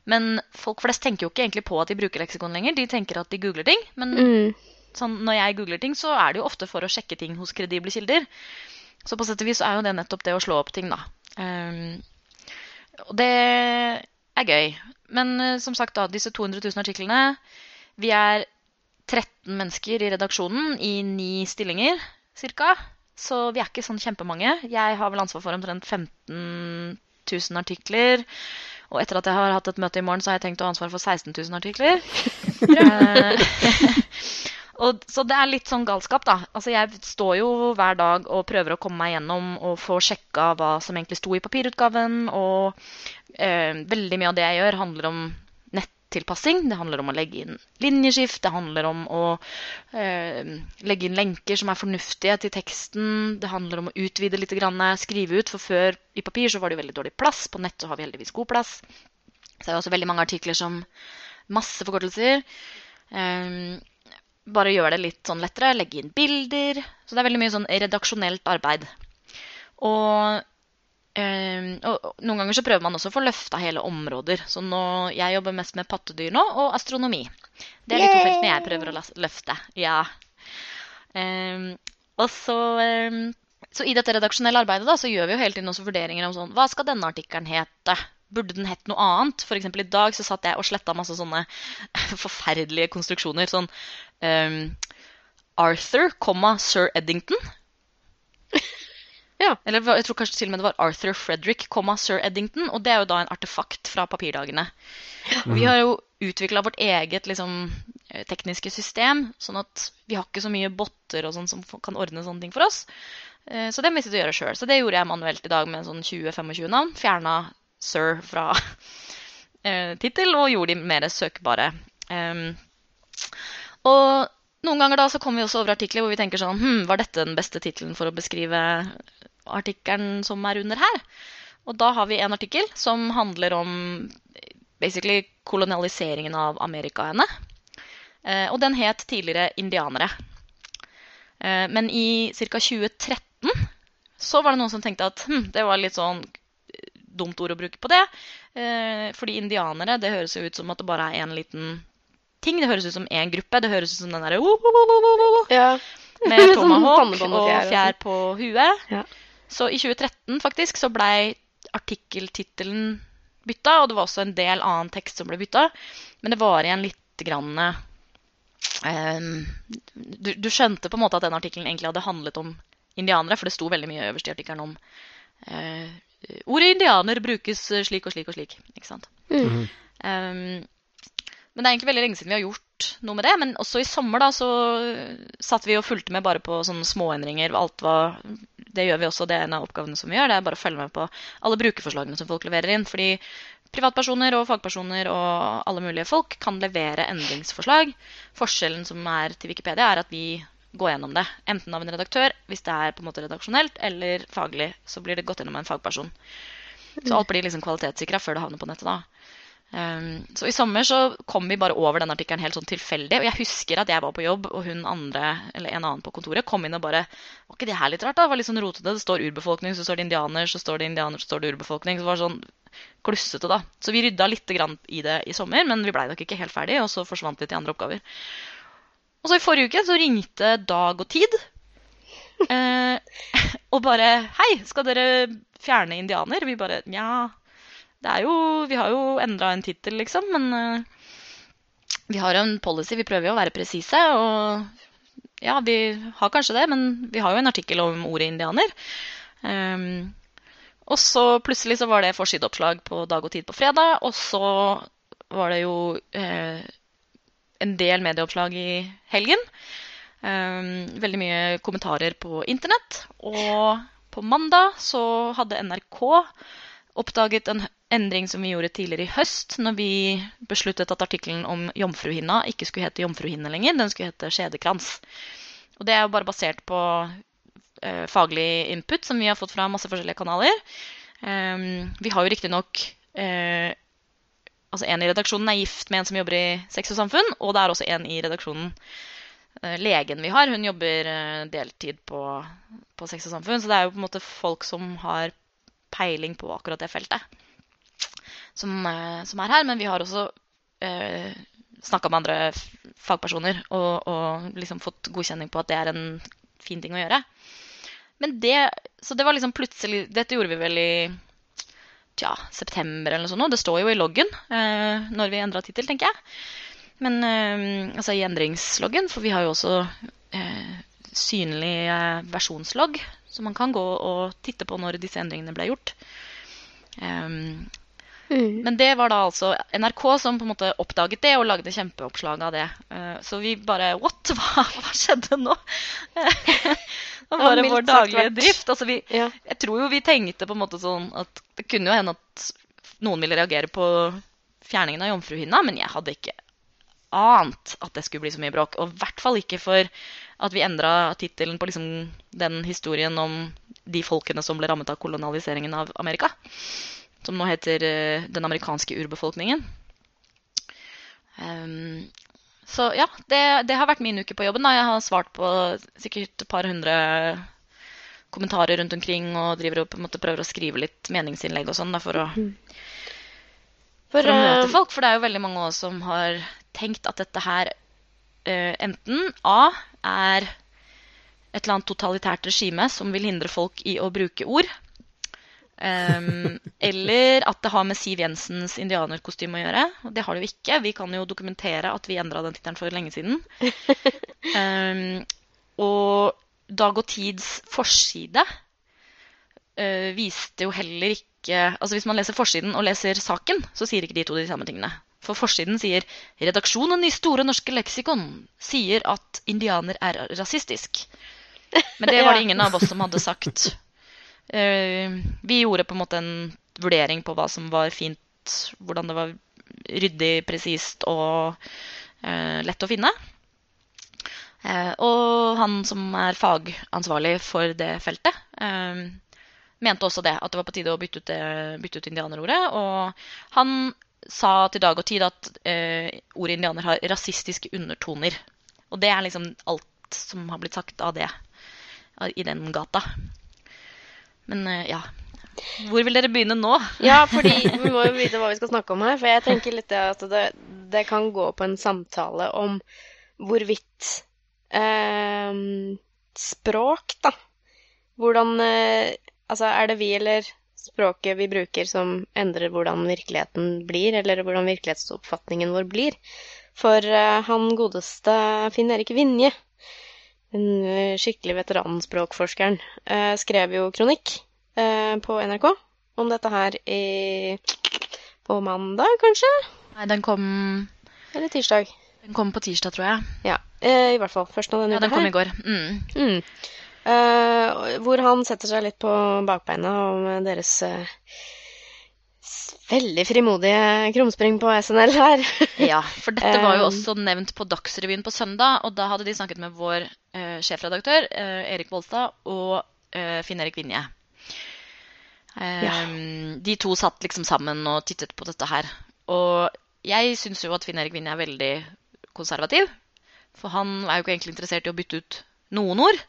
Men folk flest tenker jo ikke egentlig på at de bruker leksikon lenger. De tenker at de googler ting. Men Mm. sånn, når jeg googler ting, så er det jo ofte for å sjekke ting hos kredible kilder. Så på sett og vis er jo det nettopp det å slå opp ting, da. Um, og det er gøy. Men eh, som sagt, da, disse 200 000 artiklene Vi er 13 mennesker i redaksjonen i ni stillinger ca. Så vi er ikke sånn kjempemange. Jeg har vel ansvar for omtrent 15 000 artikler. Og etter at jeg har hatt et møte i morgen, så har jeg tenkt å ha ansvar for 16 000 artikler. Eh, og, så det er litt sånn galskap, da. Altså, jeg står jo hver dag og prøver å komme meg gjennom og få sjekka hva som egentlig sto i papirutgaven. Og eh, veldig mye av det jeg gjør, handler om nettilpassing. Det handler om å legge inn linjeskift. Det handler om å eh, legge inn lenker som er fornuftige til teksten. Det handler om å utvide litt, grann, skrive ut. For før i papir så var det veldig dårlig plass. På nett så har vi heldigvis god plass. Så det er også veldig mange artikler som masse forkortelser. Eh, bare gjør det litt sånn lettere. Legge inn bilder. Så det er veldig mye sånn redaksjonelt arbeid. Og, um, og, noen ganger så prøver man også å få løfta hele områder. Så nå, jeg jobber mest med pattedyr nå, og astronomi. Det er de to feltene jeg prøver å løfte. Ja. Um, og så um, så i dette redaksjonelle arbeidet da, så gjør vi jo hele tiden også vurderinger om sånn Hva skal denne artikkelen hete? Burde den hett noe annet? Eksempel i dag så satt jeg og sletta masse sånne forferdelige konstruksjoner. Sånn Arthur, sir Eddington. Ja. Eller jeg tror kanskje til og med det var Arthur Frederick, sir Eddington. Og det er jo da en artefakt fra papirdagene. Og vi har jo utvikla vårt eget liksom, eh, tekniske system, sånn at vi har ikke så mye botter og sånn som kan ordne sånne ting for oss. Eh, Så det mistet å gjøre sjøl. Så det gjorde jeg manuelt i dag med sånn 20-25 navn. Fjerna sir fra eh, tittel og gjorde de mer søkbare. Og noen ganger da så kommer vi også over artikler hvor vi tenker sånn hm, Var dette den beste tittelen for å beskrive artikkelen som er under her? Og da har vi en artikkel som handler om basically kolonialiseringen av amerikaene. Eh, og den het tidligere 'Indianere'. Eh, men i ca. 2013 så var det noen som tenkte at hm, det var litt sånn eh, dumt ord å bruke på det. Fordi indianere, det høres jo ut som at det bare er én liten ting. Det høres ut som én gruppe. Det høres ut som den derre Ja. med Sånn tomahawk og fjær på huet. Ja. Så i 2013 faktisk så blei artikkeltittelen bytta, og det var også en del annen tekst som ble bytta. Men det var igjen litt grann ehm, du, du skjønte på en måte at den artikkelen egentlig hadde handlet om indianere, for det sto veldig mye øverst i artikkelen om eh, Ordet indianer brukes slik og slik og slik. Ikke sant? Mm. Um, men det er egentlig veldig lenge siden vi har gjort noe med det. Men også i sommer da, så satt vi og fulgte med bare på sånne småendringer. Alt var, det gjør vi også, det er en av oppgavene som vi gjør. Det er bare å følge med på alle brukerforslagene som folk leverer inn. Fordi privatpersoner og fagpersoner og alle mulige folk kan levere endringsforslag. Forskjellen som er til Wikipedia, er at vi går gjennom det. Enten av en redaktør, hvis det er på en måte redaksjonelt, eller faglig. Så blir det gått gjennom en fagperson. Så alt blir liksom kvalitetssikra før det havner på nettet da. Um, så i sommer så kom vi bare over den artikkelen helt sånn tilfeldig. Og jeg husker at jeg var på jobb, og hun andre, eller en annen på kontoret kom inn og bare Var ikke det her litt rart, da? Det var litt sånn rotete. Det står urbefolkning, så står det indianer, så står det indianer, så står det urbefolkning. Så det var sånn klussete, da. Så vi rydda litt i det i sommer, men vi blei nok ikke helt ferdig, og så forsvant vi til andre oppgaver. Og så i forrige uke så ringte Dag og Tid. Eh, og bare Hei, skal dere fjerne indianer? Vi bare Nja, det er jo Vi har jo endra en tittel, liksom, men eh, vi har en policy. Vi prøver jo å være presise, og ja, vi har kanskje det, men vi har jo en artikkel om ordet indianer. Um, og så plutselig så var det forsideoppslag på Dag og Tid på fredag, og så var det jo eh, en del medieoppslag i helgen. Um, veldig mye kommentarer på internett. Og på mandag så hadde NRK oppdaget en endring som vi gjorde tidligere i høst, når vi besluttet at artikkelen om jomfruhinna ikke skulle hete jomfruhinne lenger, den skulle hete skjedekrans. Og det er jo bare basert på eh, faglig input som vi har fått fra masse forskjellige kanaler. Um, vi har jo riktignok eh, altså En i redaksjonen er gift med en som jobber i Sex og Samfunn, og det er også en i redaksjonen eh, Legen vi har, hun jobber eh, deltid på, på Sex og Samfunn. Så det er jo på en måte folk som har peiling på akkurat det feltet, som, eh, som er her. Men vi har også eh, snakka med andre fagpersoner og, og liksom fått godkjenning på at det er en fin ting å gjøre. Men det, så det var liksom plutselig Dette gjorde vi vel i tja, september eller noe sånt. Det står jo i loggen eh, når vi endra tittel, tenker jeg. Men eh, altså i endringsloggen, for vi har jo også eh, synlig eh, versjonslogg, så man kan gå og titte på når disse endringene ble gjort. Um, Mm. men det var da altså NRK som på en måte oppdaget det og lagde kjempeoppslag av det. Eh, så vi bare What? Hva, hva skjedde nå? det var bare vår daglige drift. Altså vi, Ja. jeg tror jo vi tenkte på en måte sånn at det kunne jo hende at noen ville reagere på fjerningen av jomfruhinna, men jeg hadde ikke ant at det skulle bli så mye bråk. Og i hvert fall ikke for at vi endra tittelen på liksom den historien om de folkene som ble rammet av kolonialiseringen av Amerika. Som nå heter uh, Den amerikanske urbefolkningen. Um, så ja, det, det har vært min uke på jobben. Da. Jeg har svart på sikkert et par hundre kommentarer rundt omkring og driver og på en måte prøver å skrive litt meningsinnlegg og sånn for, å, For, for å møte eh, folk. For det er jo veldig mange også som har tenkt at dette her uh, enten A er et eller annet totalitært regime som vil hindre folk i å bruke ord. Em, eller at det har med Siv Jensens indianerkostyme å gjøre. Og det har det jo ikke. Vi kan jo dokumentere at vi endra den tittelen for lenge siden. Um, og Dag og Tids forside uh, viste jo heller ikke Altså Hvis man leser forsiden og leser saken, så sier ikke de to de samme tingene. For forsiden sier 'Redaksjonen i Store norske leksikon sier at indianer er rasistisk'. Men det var det ingen av oss som hadde sagt. Eh, vi gjorde på en måte en vurdering på hva som var fint, hvordan det var ryddig, presist og eh, lett å finne. Eh, og han som er fagansvarlig for det feltet, mente også det, at det var på tide å bytte ut, det, bytte ut indianerordet. Og han sa til Dag og Tid at ordet indianer har rasistiske undertoner. Og det er liksom alt som har blitt sagt av det i den gata. Men eh, ja. Hvor vil dere begynne nå? Ja, fordi vi må jo vite hva vi skal snakke om her. For jeg tenker litt at det, det kan gå på en samtale om hvorvidt eh, språk, da Hvordan eh, Altså, er det vi eller språket vi bruker som endrer hvordan virkeligheten blir, eller hvordan virkelighetsoppfatningen vår blir? For eh, han godeste Finn Erik Vinje, den uh, skikkelig veteranspråkforskeren, uh, skrev jo kronikk på NRK om dette her i på mandag, kanskje? Nei, den kom Eller tirsdag. Den kom på tirsdag, tror jeg. Ja, i hvert fall. Først nå denne uka her. Ja, den kom i går. Mm. Mm. Uh, hvor han setter seg litt på bakbeina om deres uh, veldig frimodige krumspring på SNL her. ja, for dette var jo også nevnt på Dagsrevyen på søndag, og da hadde de snakket med vår uh, sjefredaktør Erik Volstad og Finn Erik Vinje. Ja. De to satt liksom sammen og tittet på dette her. Og jeg syns jo at Finn Erik Vinje er veldig konservativ. For han er jo ikke egentlig interessert i å bytte ut noen ord.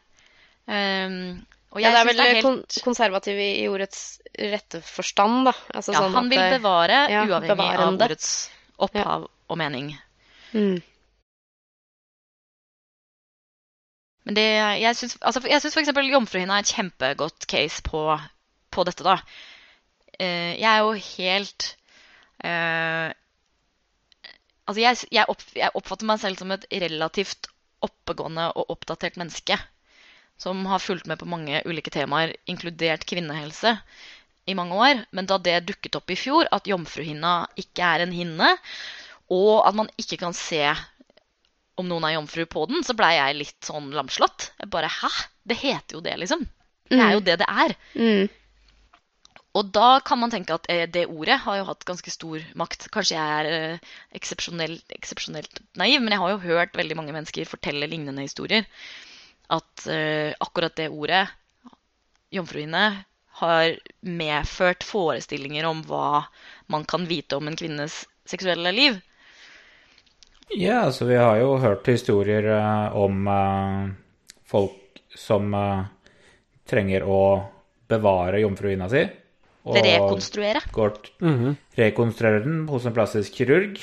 Um, ja, det er vel det er helt... konservativ i, i, ordets rette forstand, da. Altså, ja, sånn han vil bevare, ja, uavhengig bevarende. av ordets opphav ja. og mening. Mm. Men det, jeg syns altså, f.eks. Jomfruhinna er et kjempegodt case på, på dette, da. Uh, jeg er jo helt uh, Altså, jeg, jeg, opp, jeg, oppfatter meg selv som et relativt oppegående og oppdatert menneske som har fulgt med på mange ulike temaer, inkludert kvinnehelse, i mange år. Men da det dukket opp i fjor, at jomfruhinna ikke er en hinne, og at man ikke kan se om noen er jomfru på den, så blei jeg litt sånn lamslått. Jeg bare Hæ? Det heter jo det, liksom. Det er jo mm. det det er. Mm. Og da kan man tenke at eh, det ordet har jo hatt ganske stor makt. Kanskje jeg er eksepsjonelt, eksepsjonelt naiv, men jeg har jo hørt veldig mange mennesker fortelle lignende historier at uh, akkurat det ordet, jomfruhinne, har medført forestillinger om hva man kan vite om en kvinnes seksuelle liv. Ja, altså vi har jo hørt historier uh, om uh, folk som trenger å bevare jomfruhinna si. Og rekonstruere. Går, mm -hmm. Rekonstruere den hos en plastisk kirurg,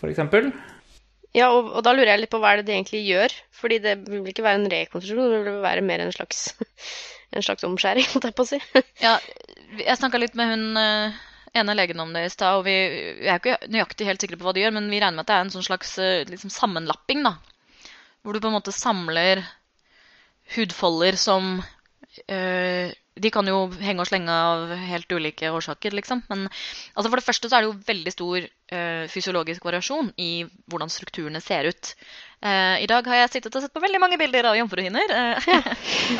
f.eks. Ja, og, og, da lurer jeg litt på hva er det de egentlig gjør. Fordi det vil ikke være en rekonstruksjon, det vil være mer en slags, en slags omskjæring, holdt jeg på å si. ja, jeg snakka litt med hun uh, ene legen om det i stad, og vi, vi, er ikke nøyaktig helt sikre på hva de gjør, men vi regner med at det er en sånn slags uh, liksom sammenlapping, da. Hvor du på en måte samler hudfolder som de kan jo henge og slenge av helt ulike årsaker, liksom. Men altså for det første så er det jo veldig stor uh, fysiologisk variasjon i hvordan strukturene ser ut. Uh, I dag har jeg sittet og sett på veldig mange bilder av jomfruhinner uh,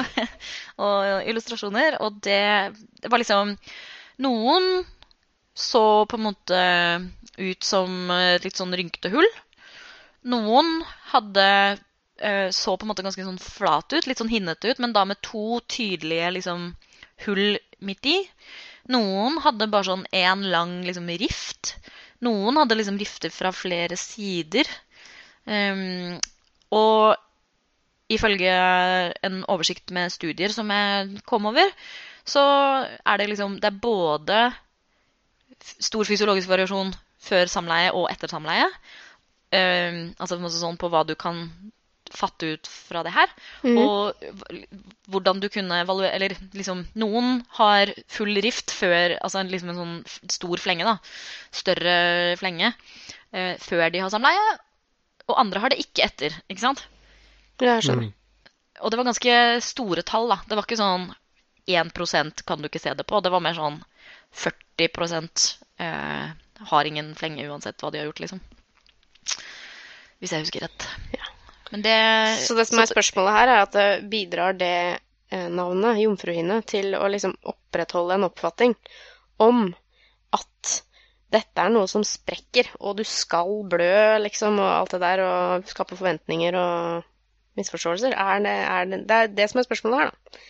og illustrasjoner, og det, det, var liksom Noen så på en måte ut som litt sånn rynkete hull. Noen hadde Eh, så på en måte ganske sånn flat ut, litt sånn hinnete ut, men da med to tydelige liksom, hull midt i. Noen hadde bare sånn én lang liksom, rift. Noen hadde liksom rifter fra flere sider. Um, og ifølge en oversikt med studier som jeg kom over, så er det liksom Det er både stor fysiologisk variasjon før samleie og etter samleie. Um, altså sånn på hva du kan fatte ut fra det her. Mm. Og hvordan du kunne evaluere Eller liksom Noen har full rift før Altså liksom en sånn stor flenge, da. Større flenge. Eh, før de har samleie. Og andre har det ikke etter. Ikke sant? Ja, jeg skjønner. Og det var ganske store tall, da. Det var ikke sånn 1% kan du ikke se det på. Det var mer sånn 40 eh, har ingen flenge uansett hva de har gjort, liksom. Hvis jeg husker rett. Ja. Men det Så det som er spørsmålet her, er at det bidrar det eh, navnet, jomfruhinne, til å liksom opprettholde en oppfatning om at dette er noe som sprekker, og du skal blø, liksom, og alt det der, og skape forventninger og misforståelser? Er det, er det, det er det som er spørsmålet her, da.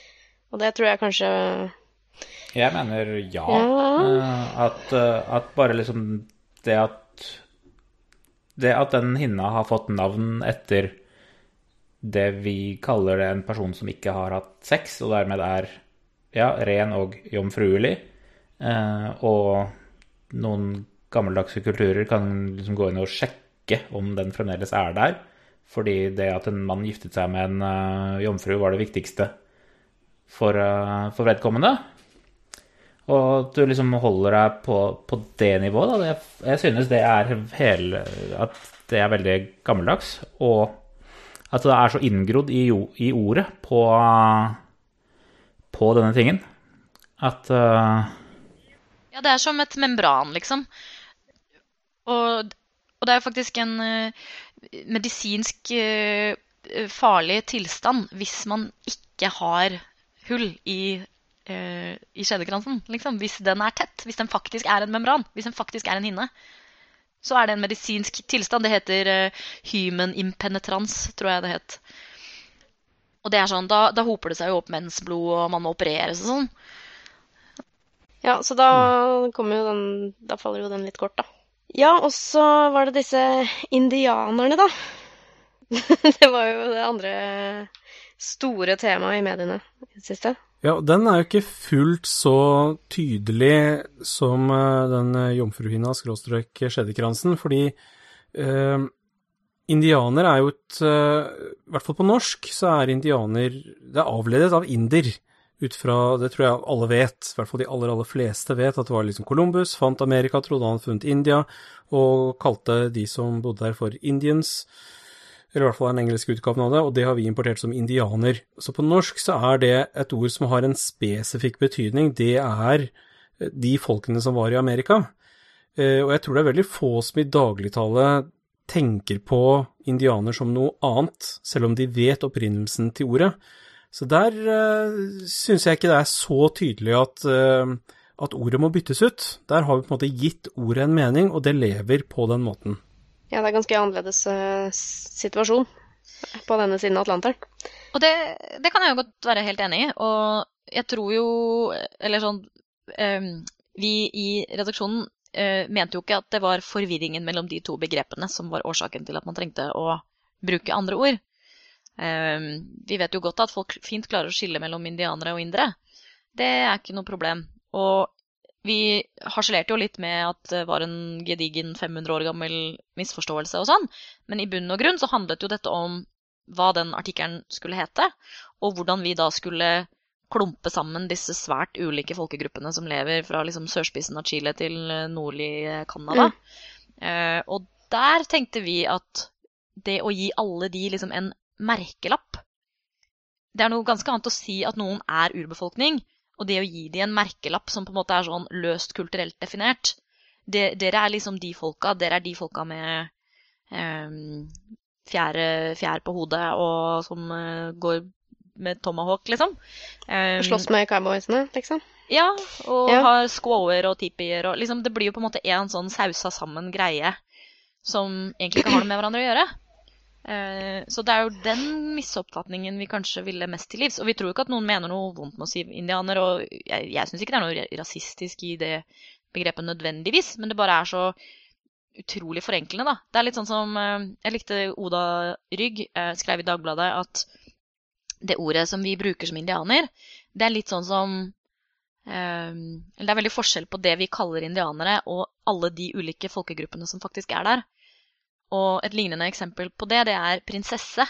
Og det tror jeg kanskje Jeg mener ja. Ja. Eh, At, eh, at bare liksom det at Det at den hinna har fått navn etter det vi kaller det en person som ikke har hatt sex, og dermed er ja, ren og jomfruelig, eh, og noen gammeldagse kulturer kan liksom gå inn og sjekke om den fremdeles er der, fordi det at en mann giftet seg med en uh, jomfru var det viktigste for, uh, for vedkommende. Og du liksom holder deg på, på det nivået, da. Jeg, jeg synes det er hele At det er veldig gammeldags. Og at det er så inngrodd i, i ordet på, på denne tingen at uh... Ja, det er som et membran, liksom. Og, og det er faktisk en uh, medisinsk uh, farlig tilstand hvis man ikke har hull i, i skjedekransen. Liksom. Hvis den er tett, hvis den faktisk er en membran, hvis den faktisk er en hinne. Så er det en medisinsk tilstand. Det heter uh, human impenetrans, tror jeg det het. Og det er sånn, da, da hoper det seg jo opp mensblod, og man må opereres og sånn. Ja, så da kommer jo den Da faller jo den litt kort, da. Ja, og så var det disse indianerne, da. det var jo det andre store temaet i mediene i det siste. Ja, den er jo ikke fullt så tydelig som eh, den eh, jomfruhinna skråstrek skjeddekransen, fordi eh, indianer er jo et eh, I hvert fall på norsk så er indianer Det er avledet av inder. Ut fra, det tror jeg alle vet, i hvert fall de aller, aller fleste vet, at det var liksom Columbus fant Amerika, trodde han hadde funnet India, og kalte de som bodde der for Indians eller i hvert fall en engelsk utgave av det, og det har vi importert som indianer. Så på norsk så er det et ord som har en spesifikk betydning, det er de folkene som var i Amerika. Eh, Og jeg tror det er veldig få som i dagligtale tenker på indianer som noe annet, selv om de vet opprinnelsen til ordet. Så der uh, syns jeg ikke det er så tydelig at, uh, at ordet må byttes ut. Der har vi på en måte gitt ordet en mening, og det lever på den måten. Ja, det er ganske annerledes uh, situasjon på denne siden av Atlanteren. Og det, det kan jeg jo godt være helt enig i. Og jeg tror jo Eller sånn um, Vi i redaksjonen uh, mente jo ikke at det var forvirringen mellom de to begrepene som var årsaken til at man trengte å bruke andre ord. Um, vi vet jo godt at folk fint klarer å skille mellom indianere og indere. Det er ikke noe problem. Og vi harselerte jo litt med at det var en gedigen 500 år gammel misforståelse og sånn, men i bunn og grunn så handlet jo dette om hva den artikkelen skulle hete, og hvordan vi da skulle klumpe sammen disse svært ulike folkegruppene som lever fra liksom sørspissen av Chile til nordlig Canada. Eh, og der tenkte vi at det å gi alle de liksom en merkelapp Det er noe ganske annet å si at noen er urbefolkning, og det å gi de en merkelapp som på en måte er sånn løst kulturelt definert de, Dere er liksom de folka. Dere er de folka med um, fjære, fjær på hodet og som uh, går med tomahawk, liksom. Um, Slåss med cowboysene, liksom. ja, og Ja. har squawer og tipier og liksom Det blir jo på en måte en sånn sausa sammen greie som egentlig ikke har noe med hverandre å gjøre. Eh, så det er jo den misoppfatningen vi kanskje ville mest til livs. Og vi tror jo ikke at noen mener noe vondt med å si indianer, og jeg, jeg syns ikke det er noe rasistisk i det begrepet nødvendigvis, men det bare er så utrolig forenklende, da. Det er litt sånn som eh, Jeg likte Oda Rygg eh, skrev i Dagbladet at det ordet som vi bruker som indianer, det er litt sånn som det er veldig forskjell på det vi kaller indianere, og alle de ulike folkegruppene som faktisk er der. Og et lignende eksempel på det, det er prinsesse.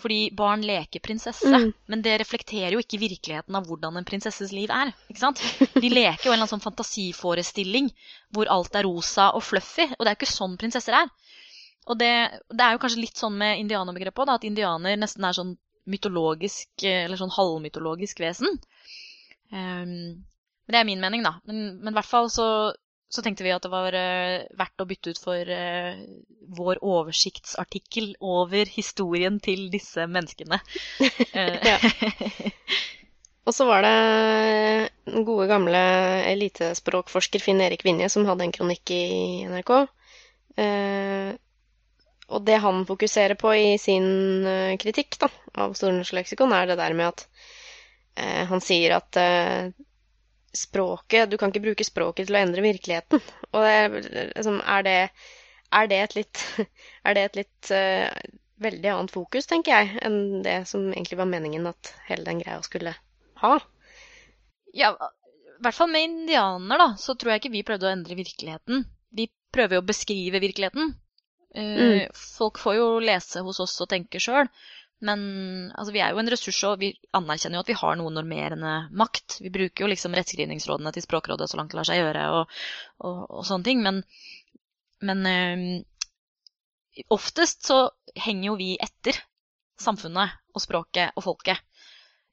Fordi barn leker prinsesse, Mm. men det reflekterer jo ikke virkeligheten av hvordan en prinsesses liv er. ikke sant? De leker jo en eller annen sånn fantasiforestilling hvor alt er rosa og fluffy, og det er jo ikke sånn prinsesser er. Og det, det, er jo kanskje litt sånn med indianerbegrepet òg, at indianer nesten er sånn mytologisk, eller sånn halvmytologisk vesen. Um, det er min mening, da. Men, men i hvert fall så, så, tenkte vi at det var uh, verdt å bytte ut for uh, vår oversiktsartikkel over historien til disse menneskene. Og så var det den gode, gamle elitespråkforsker Finn Erik Vinje som hadde en kronikk i NRK. Og det han fokuserer på i sin kritikk da, av Stornorsk leksikon, er det der med at han sier at språket Du kan ikke bruke språket til å endre virkeligheten. Og det, liksom, er, det, er, det, et litt Er det et litt uh, veldig annet fokus, tenker jeg, enn det som egentlig var meningen at hele den greia skulle ha? Ja, i hvert fall med indianer, da, så tror jeg ikke vi prøvde å endre virkeligheten. Vi prøver jo å beskrive virkeligheten. Uh, mm. Folk får jo lese hos oss og tenke sjøl. Men altså, vi er jo en ressurs, og vi anerkjenner jo at vi har noe normerende makt. Vi bruker jo liksom rettskrivningsrådene til Språkrådet så langt det lar seg gjøre, og, og, og sånne ting. Men, men øh, oftest så henger jo vi etter samfunnet og språket og folket.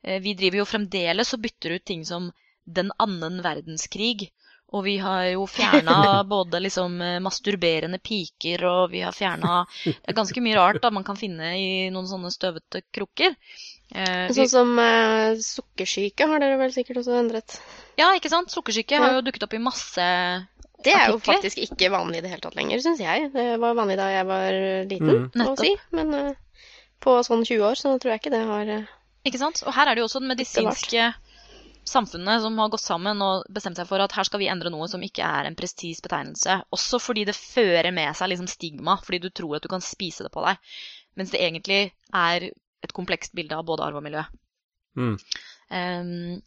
Eh, vi driver jo fremdeles og bytter ut ting som den annen verdenskrig og vi har jo fjerna både liksom eh, masturberende piker, og vi har fjerna Det er ganske mye rart da man kan finne i noen sånne støvete krukker. Eh, sånn som eh, sukkersyke har dere vel sikkert også endret? Ja, ikke sant. Sukkersyke ja. har jo dukket opp i masse det er jo faktisk ikke vanlig i det hele tatt lenger, syns jeg. Det var vanlig da jeg var liten, mm. å si. Men uh, på sånn 20 år så tror jeg ikke det har uh, Ikke sant. Og her er det jo også den medisinske samfunnet som har gått sammen og bestemt seg for at her skal vi endre noe som ikke er en prestis betegnelse. Også fordi det fører med seg liksom stigma, fordi du tror at du kan spise det på deg. Mens det egentlig er et komplekst bilde av både arv og miljø. Mm. Um,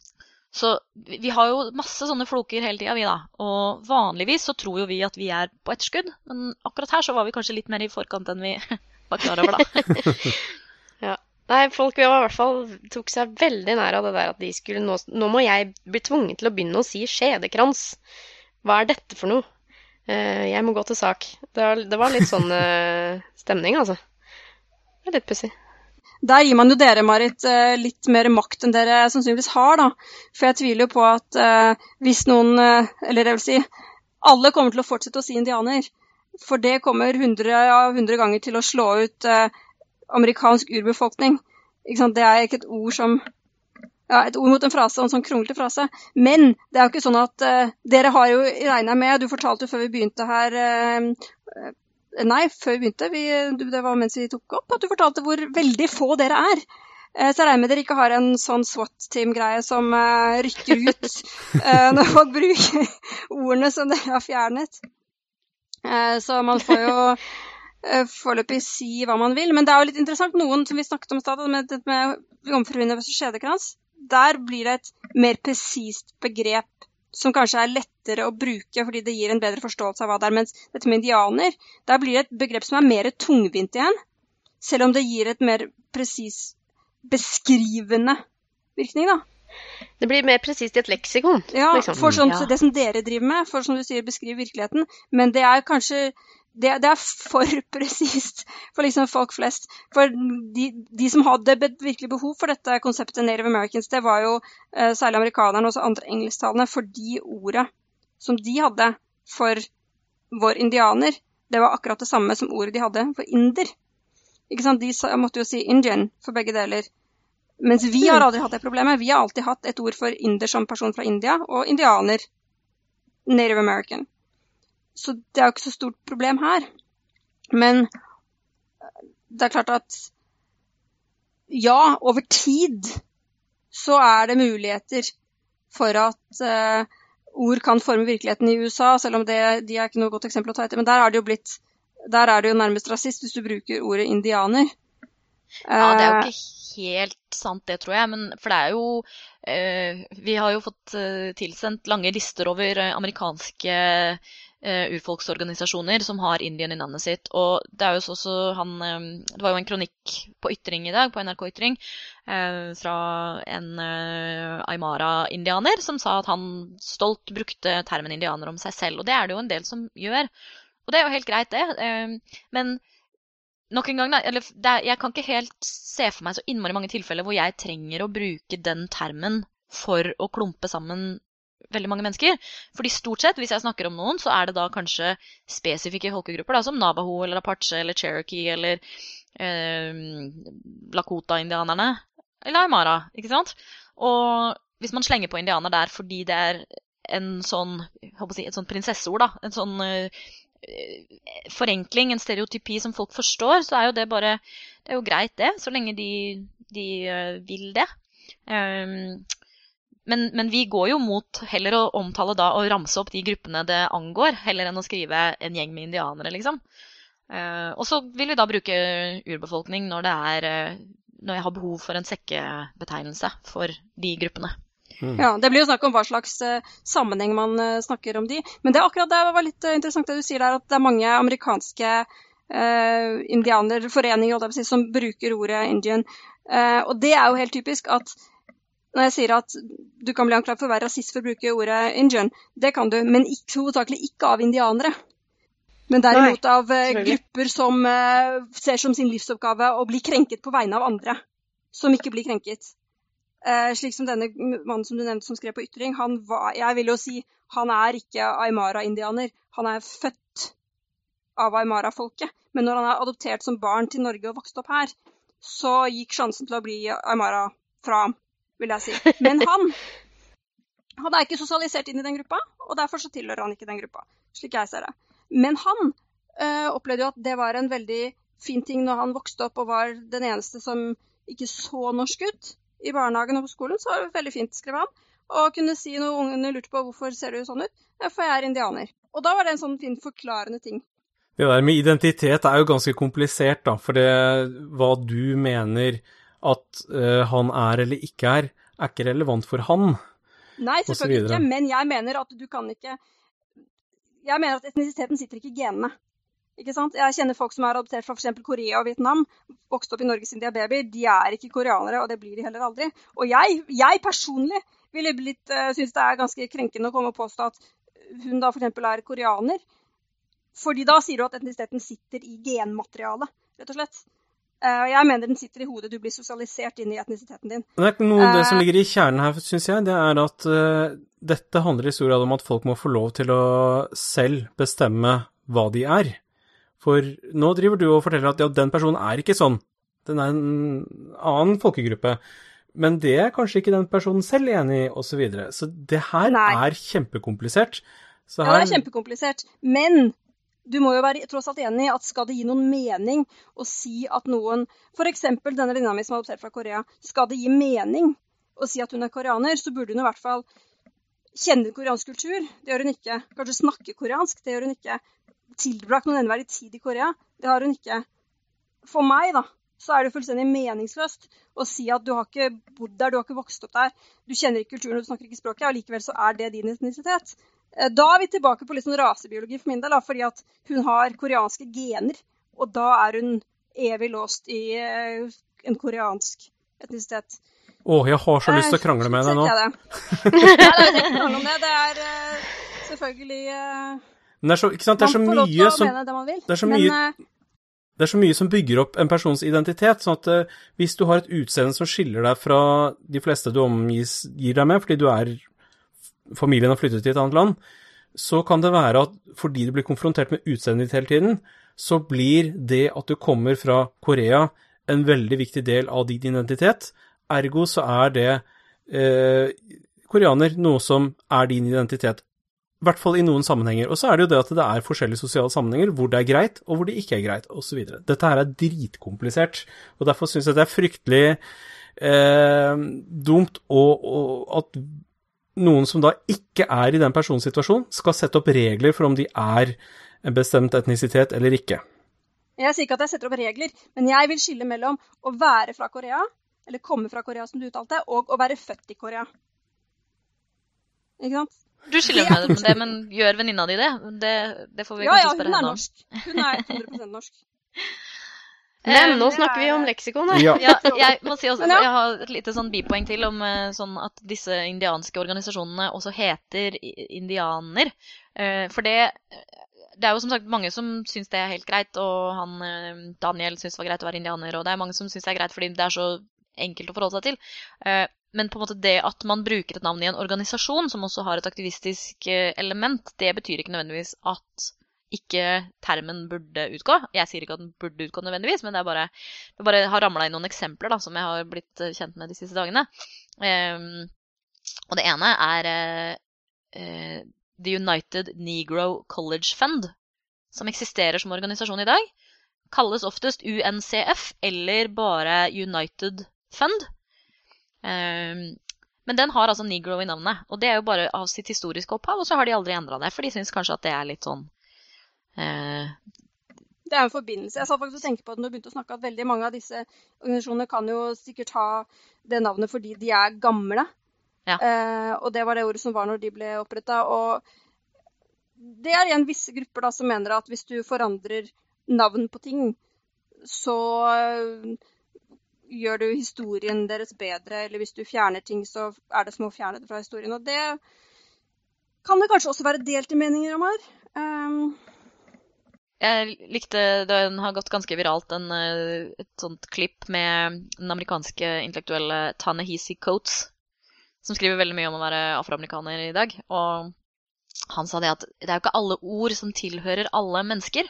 så vi har jo masse sånne floker hele tida, vi da. Og vanligvis så tror jo vi at vi er på etterskudd, men akkurat her så var vi kanskje litt mer i forkant enn vi var klar over, da. ja. Nei, folk i hvert fall tok seg veldig nær av det der at de skulle nå Nå må jeg bli tvunget til å begynne å si skjedekrans. Hva er dette for noe? Uh, jeg må gå til sak. Det var, det var litt sånn uh, stemning, altså. Det er litt pussig. Der gir man jo dere, Marit, uh, litt mer makt enn dere sannsynligvis har, da. For jeg tviler jo på at hvis noen, eller jeg vil si alle kommer til å fortsette å si indianer. For det kommer 100 av 100 ganger til å slå ut amerikansk urbefolkning. Det er ikke et ord som ja, et ord mot en frase og en sånn kronglete frase. Men det er jo ikke sånn at uh, Dere har jo regna med, du fortalte jo før vi begynte her uh, Nei, før vi begynte, vi, det var mens vi tok opp, at du fortalte hvor veldig få dere er. Uh, så jeg regner med dere ikke har en sånn SWAT-team-greie som rykker ut når folk bruker ordene som dere har fjernet. så man får jo foreløpig si hva man vil. Men det er jo litt interessant. Noen som vi snakket om i stad, med, med jomfruhinne versus skjedekrans, der blir det et mer presist begrep som kanskje er lettere å bruke fordi det gir en bedre forståelse av hva det er. Mens dette med indianer, der blir det et begrep som er mer tungvint igjen. Selv om det gir et mer presis beskrivende virkning, da. Det blir mer presist i et leksikon. Ja, liksom. for sånn, ja. det som dere driver med, for som du sier, beskrive virkeligheten. Men det er kanskje det, det, er for presist for liksom folk flest. For de, de, som hadde virkelig behov for dette konseptet Native Americans, det var jo eh, særlig amerikanerne og også andre engelsktalende, fordi ordet som de hadde for vår indianer, det var akkurat det samme som ordet de hadde for inder. Ikke sant? De måtte jo si Indian for begge deler. Mens vi har aldri hatt det problemet. Vi har alltid hatt et ord for inder som person fra India, og indianer. Native American. Så det er jo ikke så stort problem her. Men det er klart at ja, over tid så er det muligheter for at uh, ord kan forme virkeligheten i USA, selv om det, de er ikke noe godt eksempel å ta etter. Men der er det jo blitt der er det jo nærmest rasist hvis du bruker ordet indianer. Ja, det er jo eh, ikke helt sant det, tror jeg. Men for det er jo uh, Vi har jo fått uh, tilsendt lange lister over amerikanske urfolksorganisasjoner som har Indian i navnet sitt. Og det er jo også han um, Det var jo en kronikk på Ytring i dag, på NRK Ytring, uh, fra en Aymara-indianer som sa at han stolt brukte termen indianer om seg selv. Og det er det jo en del som gjør. Og det er jo helt greit, det. Men nok en gang, da, eller er, jeg kan ikke helt se for meg så innmari mange tilfeller hvor jeg trenger å bruke den termen for å klumpe sammen veldig mange mennesker. Fordi stort sett, hvis jeg snakker om noen, så er det da kanskje spesifikke folkegrupper, da, som Navaho eller Apache eller Cherokee eller eh, Lakota-indianerne. Eller Aymara, ikke sant? Og hvis man slenger på indianer der fordi det er en sånn, si, et sånt prinsesseord, da, en sånn uh, forenkling, en stereotypi som folk forstår, så er jo det bare Det er jo greit, det, så lenge de, de uh, vil det. Um, men, men, vi går jo mot heller å omtale da og ramse opp de gruppene det angår, heller enn å skrive en gjeng med indianere, liksom. Uh, og så vil vi da bruke urbefolkning når det er når jeg har behov for en sekkebetegnelse for de gruppene. Mm. Ja, Det blir jo snakk om hva slags uh, sammenheng man uh, snakker om de. Men det er akkurat det var litt uh, interessant det du sier der, at det er mange amerikanske indianerforeninger som bruker ordet Indian. og det er jo helt typisk at når jeg sier at du kan bli anklaget for å være rasist for å bruke ordet Indian, det kan du, men ikke, hovedsakelig ikke av indianere. Men derimot av grupper som ser som sin livsoppgave å bli krenket på vegne av andre som ikke blir krenket. Uh, slik som denne mannen som du nevnte som skrev på Ytring, han var, jeg vil jo si han er ikke Aymara-indianer. Han er født av Aymara-folket. Men når han er adoptert som barn til Norge og vokste opp her, så gikk sjansen til å bli Aymara fra ham, vil jeg si. Men han, han er ikke sosialisert inn i den gruppa, og derfor så tilhører han ikke den gruppa, slik jeg ser det. Men han øh, opplevde jo at det var en veldig fin ting når han vokste opp og var den eneste som ikke så norsk ut i barnehagen og på skolen, så var det veldig fint, skrev han. Og kunne si når ungene lurte på hvorfor ser du sånn ut. Ja, for jeg er indianer. Og da var det en sånn fin forklarende ting. Det der med identitet er jo ganske komplisert, da. For det hva du mener at uh, han er eller ikke er, er ikke relevant for han. Nei, selvfølgelig ikke. Men jeg mener at du kan ikke Jeg mener at etnisiteten sitter ikke i genene. Ikke sant? Jeg kjenner folk som er adoptert fra f.eks. Korea og Vietnam. Vokst opp i Norge siden de er babyer. De er ikke koreanere, og det blir de heller aldri. Og jeg, jeg personlig ville blitt, uh, synes det er ganske krenkende å komme og påstå at hun da f.eks. er koreaner. Fordi da sier du at etnisiteten sitter i genmaterialet, rett og slett. Uh, jeg mener den sitter i hodet. Du blir sosialisert inn i etnisiteten din. Det er noe uh, det som ligger i kjernen her, syns jeg. Det er at uh, dette handler i stor grad om at folk må få lov til å selv bestemme hva de er. For nå driver du og forteller at ja, den personen er ikke sånn. Den er en annen folkegruppe. Men det er kanskje ikke den personen selv enig i, osv. Så, videre. så det her Nei. er kjempekomplisert. Her... Ja, det er kjempekomplisert. Men du må jo være tross alt enig i at skal det gi noen mening å si at noen F.eks. denne venninna mi som er adoptert fra Korea. Skal det gi mening å si at hun er koreaner, så burde hun i hvert fall kjenne koreansk kultur. Det gjør hun ikke. Kanskje snakke koreansk. Det gjør hun ikke tilbrakt noen nevneverdig tid i Korea. Det har hun ikke. For meg, da, så er det fullstendig meningsløst å si at du har ikke bodd der, du har ikke vokst opp der, du kjenner ikke kulturen, du snakker ikke språket, og likevel så er det din etnisitet. Eh, da er vi tilbake på litt sånn rasebiologi for min del, da, fordi at hun har koreanske gener. Og da er hun evig låst i eh, en koreansk etnisitet. Å, jeg har så lyst til å eh, krangle med deg nå. Det. Nei, det er ikke krangle om det. Det er selvfølgelig men det er så, ikke sant, det er så mye som det er så mye, eh, det er så mye som bygger opp en persons identitet. sånn at hvis du har et utseende som skiller deg fra de fleste du omgir deg med, fordi du er familien har flyttet til et annet land, så kan det være at fordi du blir konfrontert med utseendet ditt hele tiden, så blir det at du kommer fra Korea, en veldig viktig del av din identitet. Ergo så er det eh, koreaner noe som er din identitet. I hvert fall i noen sammenhenger. Og så er det jo det at det er forskjellige sosiale sammenhenger hvor det er greit, og hvor det ikke er greit, osv. Dette her er dritkomplisert, og derfor syns jeg det er fryktelig eh, dumt og, og at noen som da ikke er i den personens situasjon, skal sette opp regler for om de er en bestemt etnisitet eller ikke. Jeg sier ikke at jeg setter opp regler, men jeg vil skille mellom å være fra Korea, eller komme fra Korea, som du uttalte, og å være født i Korea. Ikke sant? Du skiller med det, men gjør venninna di det? det? det? får vi ja, kanskje spørre henne om. Ja, hun er norsk. Hun er 100 norsk. Men nå snakker vi om leksikon her. Ja. Ja, jeg må si også, jeg har et lite sånn bipoeng til om eh, sånn at disse indianske organisasjonene også heter indianer. Eh, For det, det er jo som sagt mange som syns det er helt greit, og han eh, Daniel syns det var greit å være indianer, og det er mange som syns det er greit fordi det er så enkelt å forholde seg til. Eh, Men på en måte det at man bruker et navn i en organisasjon som også har et aktivistisk eh, element, det betyr ikke nødvendigvis at ikke termen burde utgå. Jeg sier ikke at den burde utgå nødvendigvis, men det er bare det bare har ramla inn noen eksempler da, som jeg har blitt eh, kjent med de siste dagene. Um, og det ene er uh, The United Negro College Fund, som eksisterer som organisasjon i dag. Kalles oftest UNCF eller bare United Fund. Um, men den har altså negro i navnet, og det er jo bare av sitt historiske opphav, og så har de aldri endra det, for de syns kanskje at det er litt sånn Det er en forbindelse. Jeg satt faktisk og tenkte på det når du begynte å snakke, at veldig mange av disse organisasjonene kan jo sikkert ha det navnet fordi de er gamle. Ja. Eh, og det var det ordet som var når de ble oppretta. Og det er igjen visse grupper da, som mener at hvis du forandrer navn på ting, så eh, gjør du historien deres bedre. Eller hvis du fjerner ting, så er det som å fjerne det fra historien. Og det kan det kanskje også være delte meninger om her. Um, Jeg likte Den har gått ganske viralt, en, eh, et sånt klipp med den amerikanske intellektuelle Ta-Nehisi Coates, som skriver veldig mye om å være afroamerikaner i dag. Og han sa det at det er jo ikke alle ord som tilhører alle mennesker.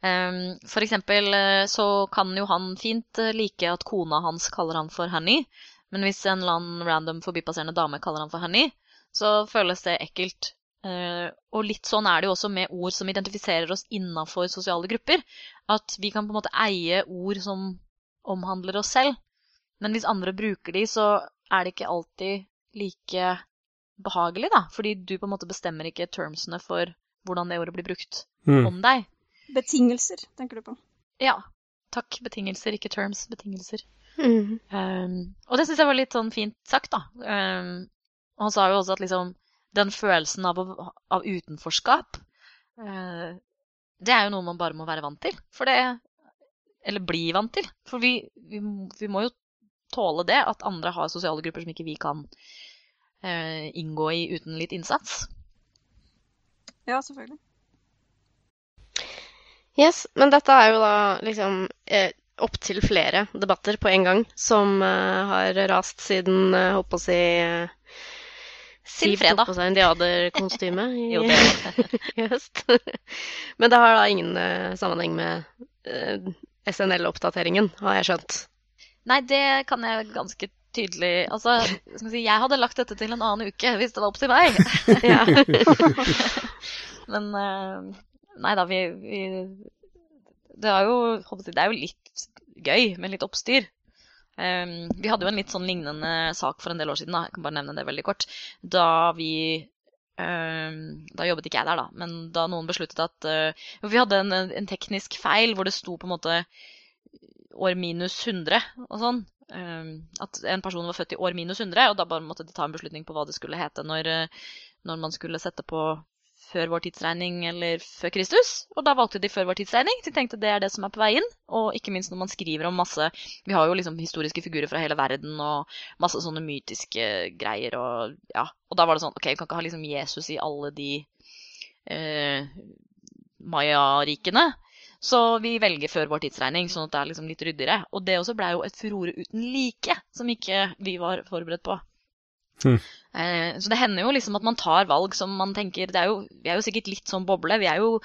Um, for eksempel eh, så kan jo han fint eh, like at kona hans kaller han for Honey, men hvis en eller annen random forbipasserende dame kaller han for Honey, så føles det ekkelt. Eh, og litt sånn er det jo også med ord som identifiserer oss innafor sosiale grupper. At vi kan på en måte eie ord som omhandler oss selv. Men hvis andre bruker de, så er det ikke alltid like behagelig, da. Fordi du på en måte bestemmer ikke termsene for hvordan det ordet blir brukt Mm. om deg. betingelser, tenker du på. Ja. Takk. Betingelser, ikke terms. Betingelser. Mm. Um, og det syns jeg var litt sånn fint sagt, da. Um, og han sa jo også at liksom den følelsen av, av utenforskap, eh, det er jo noe man bare må være vant til. For det Eller bli vant til. For vi, vi, vi må jo tåle det, at andre har sosiale grupper som ikke vi kan eh, inngå i uten litt innsats. Ja, selvfølgelig. Yes, men dette er jo da liksom eh, opptil flere debatter på en gang som eh, har rast siden, eh, holdt på å si eh, Siv tok på seg indiaderkostyme i, i høst. Men det har da ingen uh, sammenheng med uh, SNL-oppdateringen, har jeg skjønt. Nei, det kan jeg ganske tydelig Altså, si, jeg hadde lagt dette til en annen uke hvis det var opp til meg. Men uh, nei da, vi, vi Det er jo det er jo litt gøy med litt oppstyr. Um, vi hadde jo en litt sånn lignende sak for en del år siden, da. jeg kan bare nevne det veldig kort. Da vi um, Da jobbet ikke jeg der, da, men da noen besluttet at uh, Vi hadde en, en teknisk feil hvor det sto på en måte år minus 100 og sånn. Um, at en person var født i år minus 100, og da bare måtte de ta en beslutning på hva det skulle hete når, uh, når man skulle sette på før vår tidsregning eller før Kristus. Og da valgte de før vår tidsregning. De tenkte det er det som er på vei inn. Og ikke minst når man skriver om masse Vi har jo liksom historiske figurer fra hele verden og masse sånne mytiske greier og ja. Og da var det sånn OK, vi kan ikke ha liksom Jesus i alle de eh, maya-rikene. Så vi velger før vår tidsregning, sånn at det er liksom litt ryddigere. Og det også blei jo et furore uten like, som ikke vi var forberedt på. Hmm. Eh, Så det hender jo liksom at man tar valg som man tenker er jo, Vi er jo sikkert litt sånn boble. Vi er jo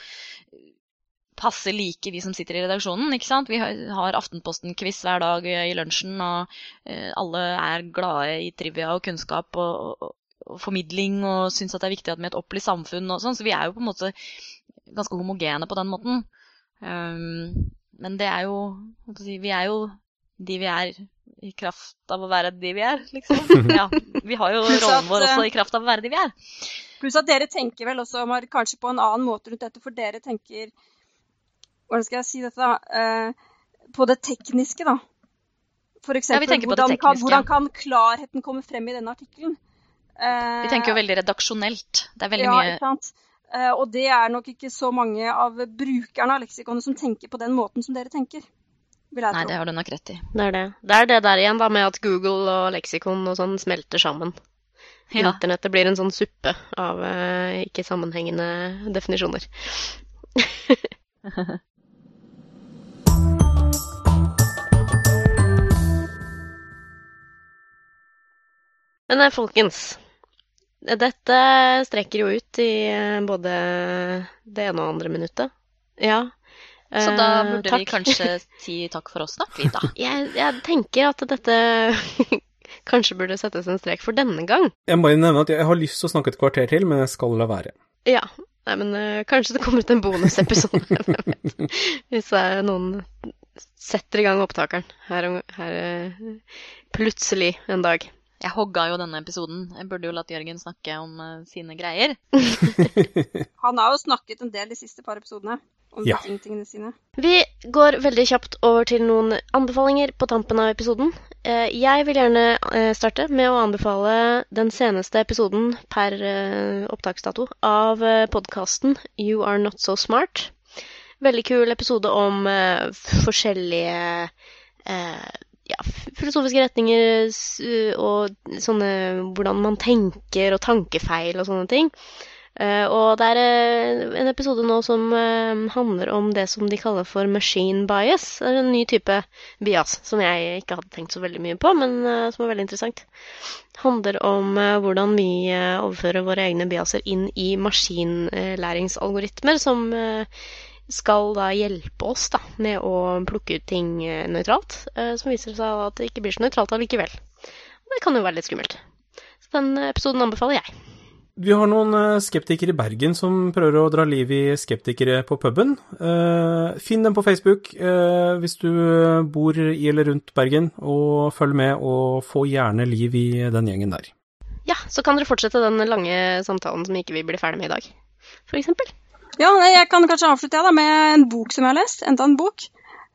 passe like, vi som sitter i redaksjonen. ikke sant? Vi har- Aftenposten-quiz hver dag i lunsjen, og eh, alle er glade i trivia og kunnskap og, og, og formidling og syns at det er viktig at vi er et opplyst samfunn og sånn. Så vi er jo på en måte ganske homogene på den måten. Um, men det er jo Vi er jo de vi er i kraft av å være de vi er, liksom. Ja, vi har jo rollen vår også eh, i kraft av å være de vi er. Pluss at dere tenker vel også Mar, kanskje på en annen måte rundt dette, for dere tenker Hvordan skal jeg si dette, da? Eh, på det tekniske, da. For eksempel, tenker på hvordan, kan, tekniske. hvordan kan klarheten komme frem i denne artikkelen? Eh, Vi tenker jo veldig redaksjonelt. Det er veldig ja, mye ikke sant? Eh, og det er nok ikke så mange av brukerne av leksikonet som tenker på den måten som dere tenker. Vil jeg Nei, tro. det har du nok rett i. Det er det. Det er det der igjen, da, med at Google og leksikon og sånn smelter sammen. Ja. Internettet blir en sånn suppe av eh, ikke sammenhengende definisjoner. Men eh, folkens, dette strekker jo ut i eh, både det ene og andre minuttet. Ja. Så da Eh, burde takk. vi kanskje si takk for oss, da. Vi, da. Jeg, jeg tenker at dette kanskje burde settes en strek for denne gang. Jeg må nevne at jeg har lyst til å snakke et kvarter til, men jeg skal la være. Ja. Nei, men uh, kanskje det kommer ut en bonusepisode. Hvis eh, noen setter i gang opptakeren her, her uh, plutselig en dag. Jeg hogga jo denne episoden. Jeg burde jo latt Jørgen snakke om uh, sine greier. Han har jo snakket en del de siste par episodene om Ja. sine. Vi går veldig kjapt over til noen anbefalinger på tampen av episoden. Uh, Jeg vil gjerne uh, starte med å anbefale den seneste episoden per opptaksdato av podkasten You Are Not So Smart. Veldig kul episode om forskjellige eh, ja, filosofiske retninger og sånne hvordan man tenker og tankefeil og sånne ting. Eh, og det er eh, en episode nå som eh, handler om det som de kaller for machine bias. Det er en ny type bias som jeg ikke hadde tenkt så veldig mye på, men som er veldig interessant. handler om hvordan vi overfører våre egne biaser inn i maskinlæringsalgoritmer som skal da hjelpe oss da, med å plukke ut ting eh, nøytralt, eh, som viser seg at det ikke blir så nøytralt allikevel. Det kan jo være litt skummelt. Så den episoden anbefaler jeg. Vi har noen eh, skeptikere i Bergen som prøver å dra liv i skeptikere på puben. Finn dem på Facebook hvis du bor i eller rundt Bergen, og følg med og få gjerne liv i den gjengen der. Ja, så kan dere fortsette den lange samtalen som ikke vi blir ferdig med i dag, for eksempel. Ja, jeg kan kanskje avslutte ja, da, med en bok som jeg har lest. Enda en bok.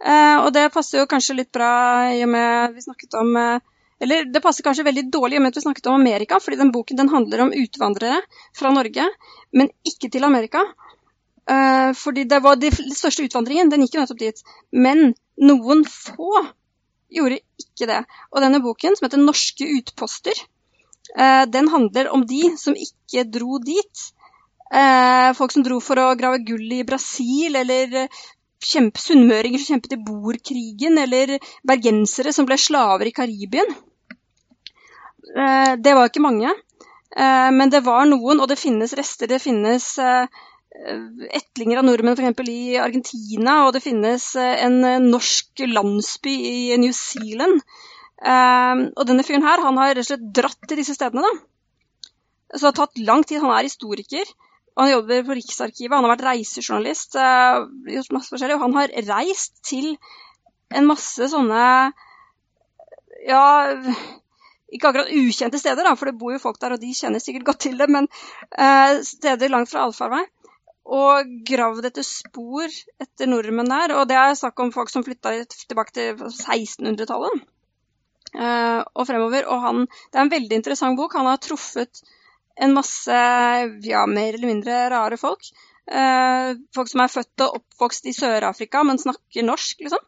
Eh, og det passer jo kanskje litt bra i og med vi snakket om eh, Eller det passer kanskje veldig dårlig i og med at vi snakket om Amerika, fordi den boken den handler om utvandrere fra Norge, men ikke til Amerika. Eh, fordi det var den største utvandringen, den gikk jo nettopp dit. Men noen få gjorde ikke det. Og denne boken, som heter 'Norske utposter', eh, den handler om de som ikke dro dit. Eh, folk som dro for å grave gull i Brasil, eller eh, kjempe, sunnmøringer som kjempet i boerkrigen, eller bergensere som ble slaver i Karibien. Eh, det var ikke mange, men det var noen, og det finnes rester. Det finnes etlinger av nordmenn f.eks. i Argentina, og det finnes en norsk landsby i New Zealand. Og denne fyren her, han har rett og slett dratt til disse stedene, da. Så det har tatt lang tid. Han er historiker. Han jobber på Riksarkivet. Han har vært reisejournalist. eh, gjort masse forskjellig, og han har reist til en masse sånne Ja, ikke akkurat ukjente steder, da, for det bor jo folk der, og de kjenner sikkert godt til det, men eh, steder langt fra allfarvei. Og gravd etter spor etter nordmenn der. Og det er snakk om folk som flytta tilbake til 1600-tallet. eh, og fremover. Og han Det er en veldig interessant bok. Han har truffet en masse ja, mer eller mindre rare folk. Eh, folk som er født og oppvokst i Sør-Afrika, men snakker norsk, liksom.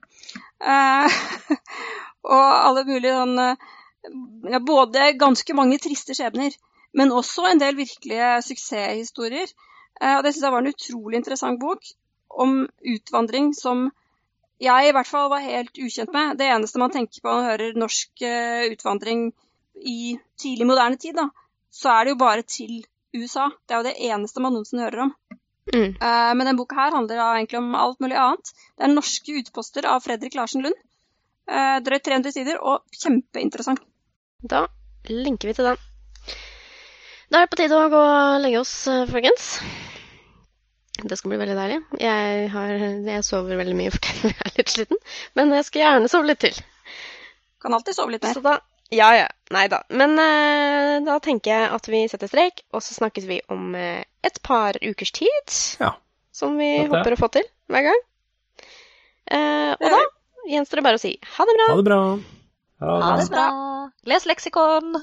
Eh, og alle mulige sånn eh, ja, Både ganske mange triste skjebner, men også en del virkelige suksesshistorier. Eh, og det syns jeg var en utrolig interessant bok om utvandring som jeg i hvert fall var helt ukjent med. Det eneste man tenker på når man hører norsk eh, utvandring i tidlig moderne tid, da, så er det jo bare til USA. Det er jo det eneste man noensinne hører om. Mm. Uh, men denne boka her handler da egentlig om alt mulig annet. Det er norske utposter av Fredrik Larsen Lund. Uh, drøyt 300 sider, og kjempeinteressant. Da linker vi til den. Da er det på tide å gå og legge oss, eh, folkens. Det skal bli veldig deilig. Jeg, har, jeg sover veldig mye fordi jeg er litt sliten. Men jeg skal gjerne sove litt til. Kan alltid sove litt mer. Så da Ja, ja. Nei da. Men eh, da tenker jeg at vi setter strek, og så snakkes vi om eh, et par ukers tid. Ja. Som vi Dette. håper å få til hver gang. Eh, og da gjenstår det bare å si ha det bra. Ha det bra. Ha det bra. Les leksikon!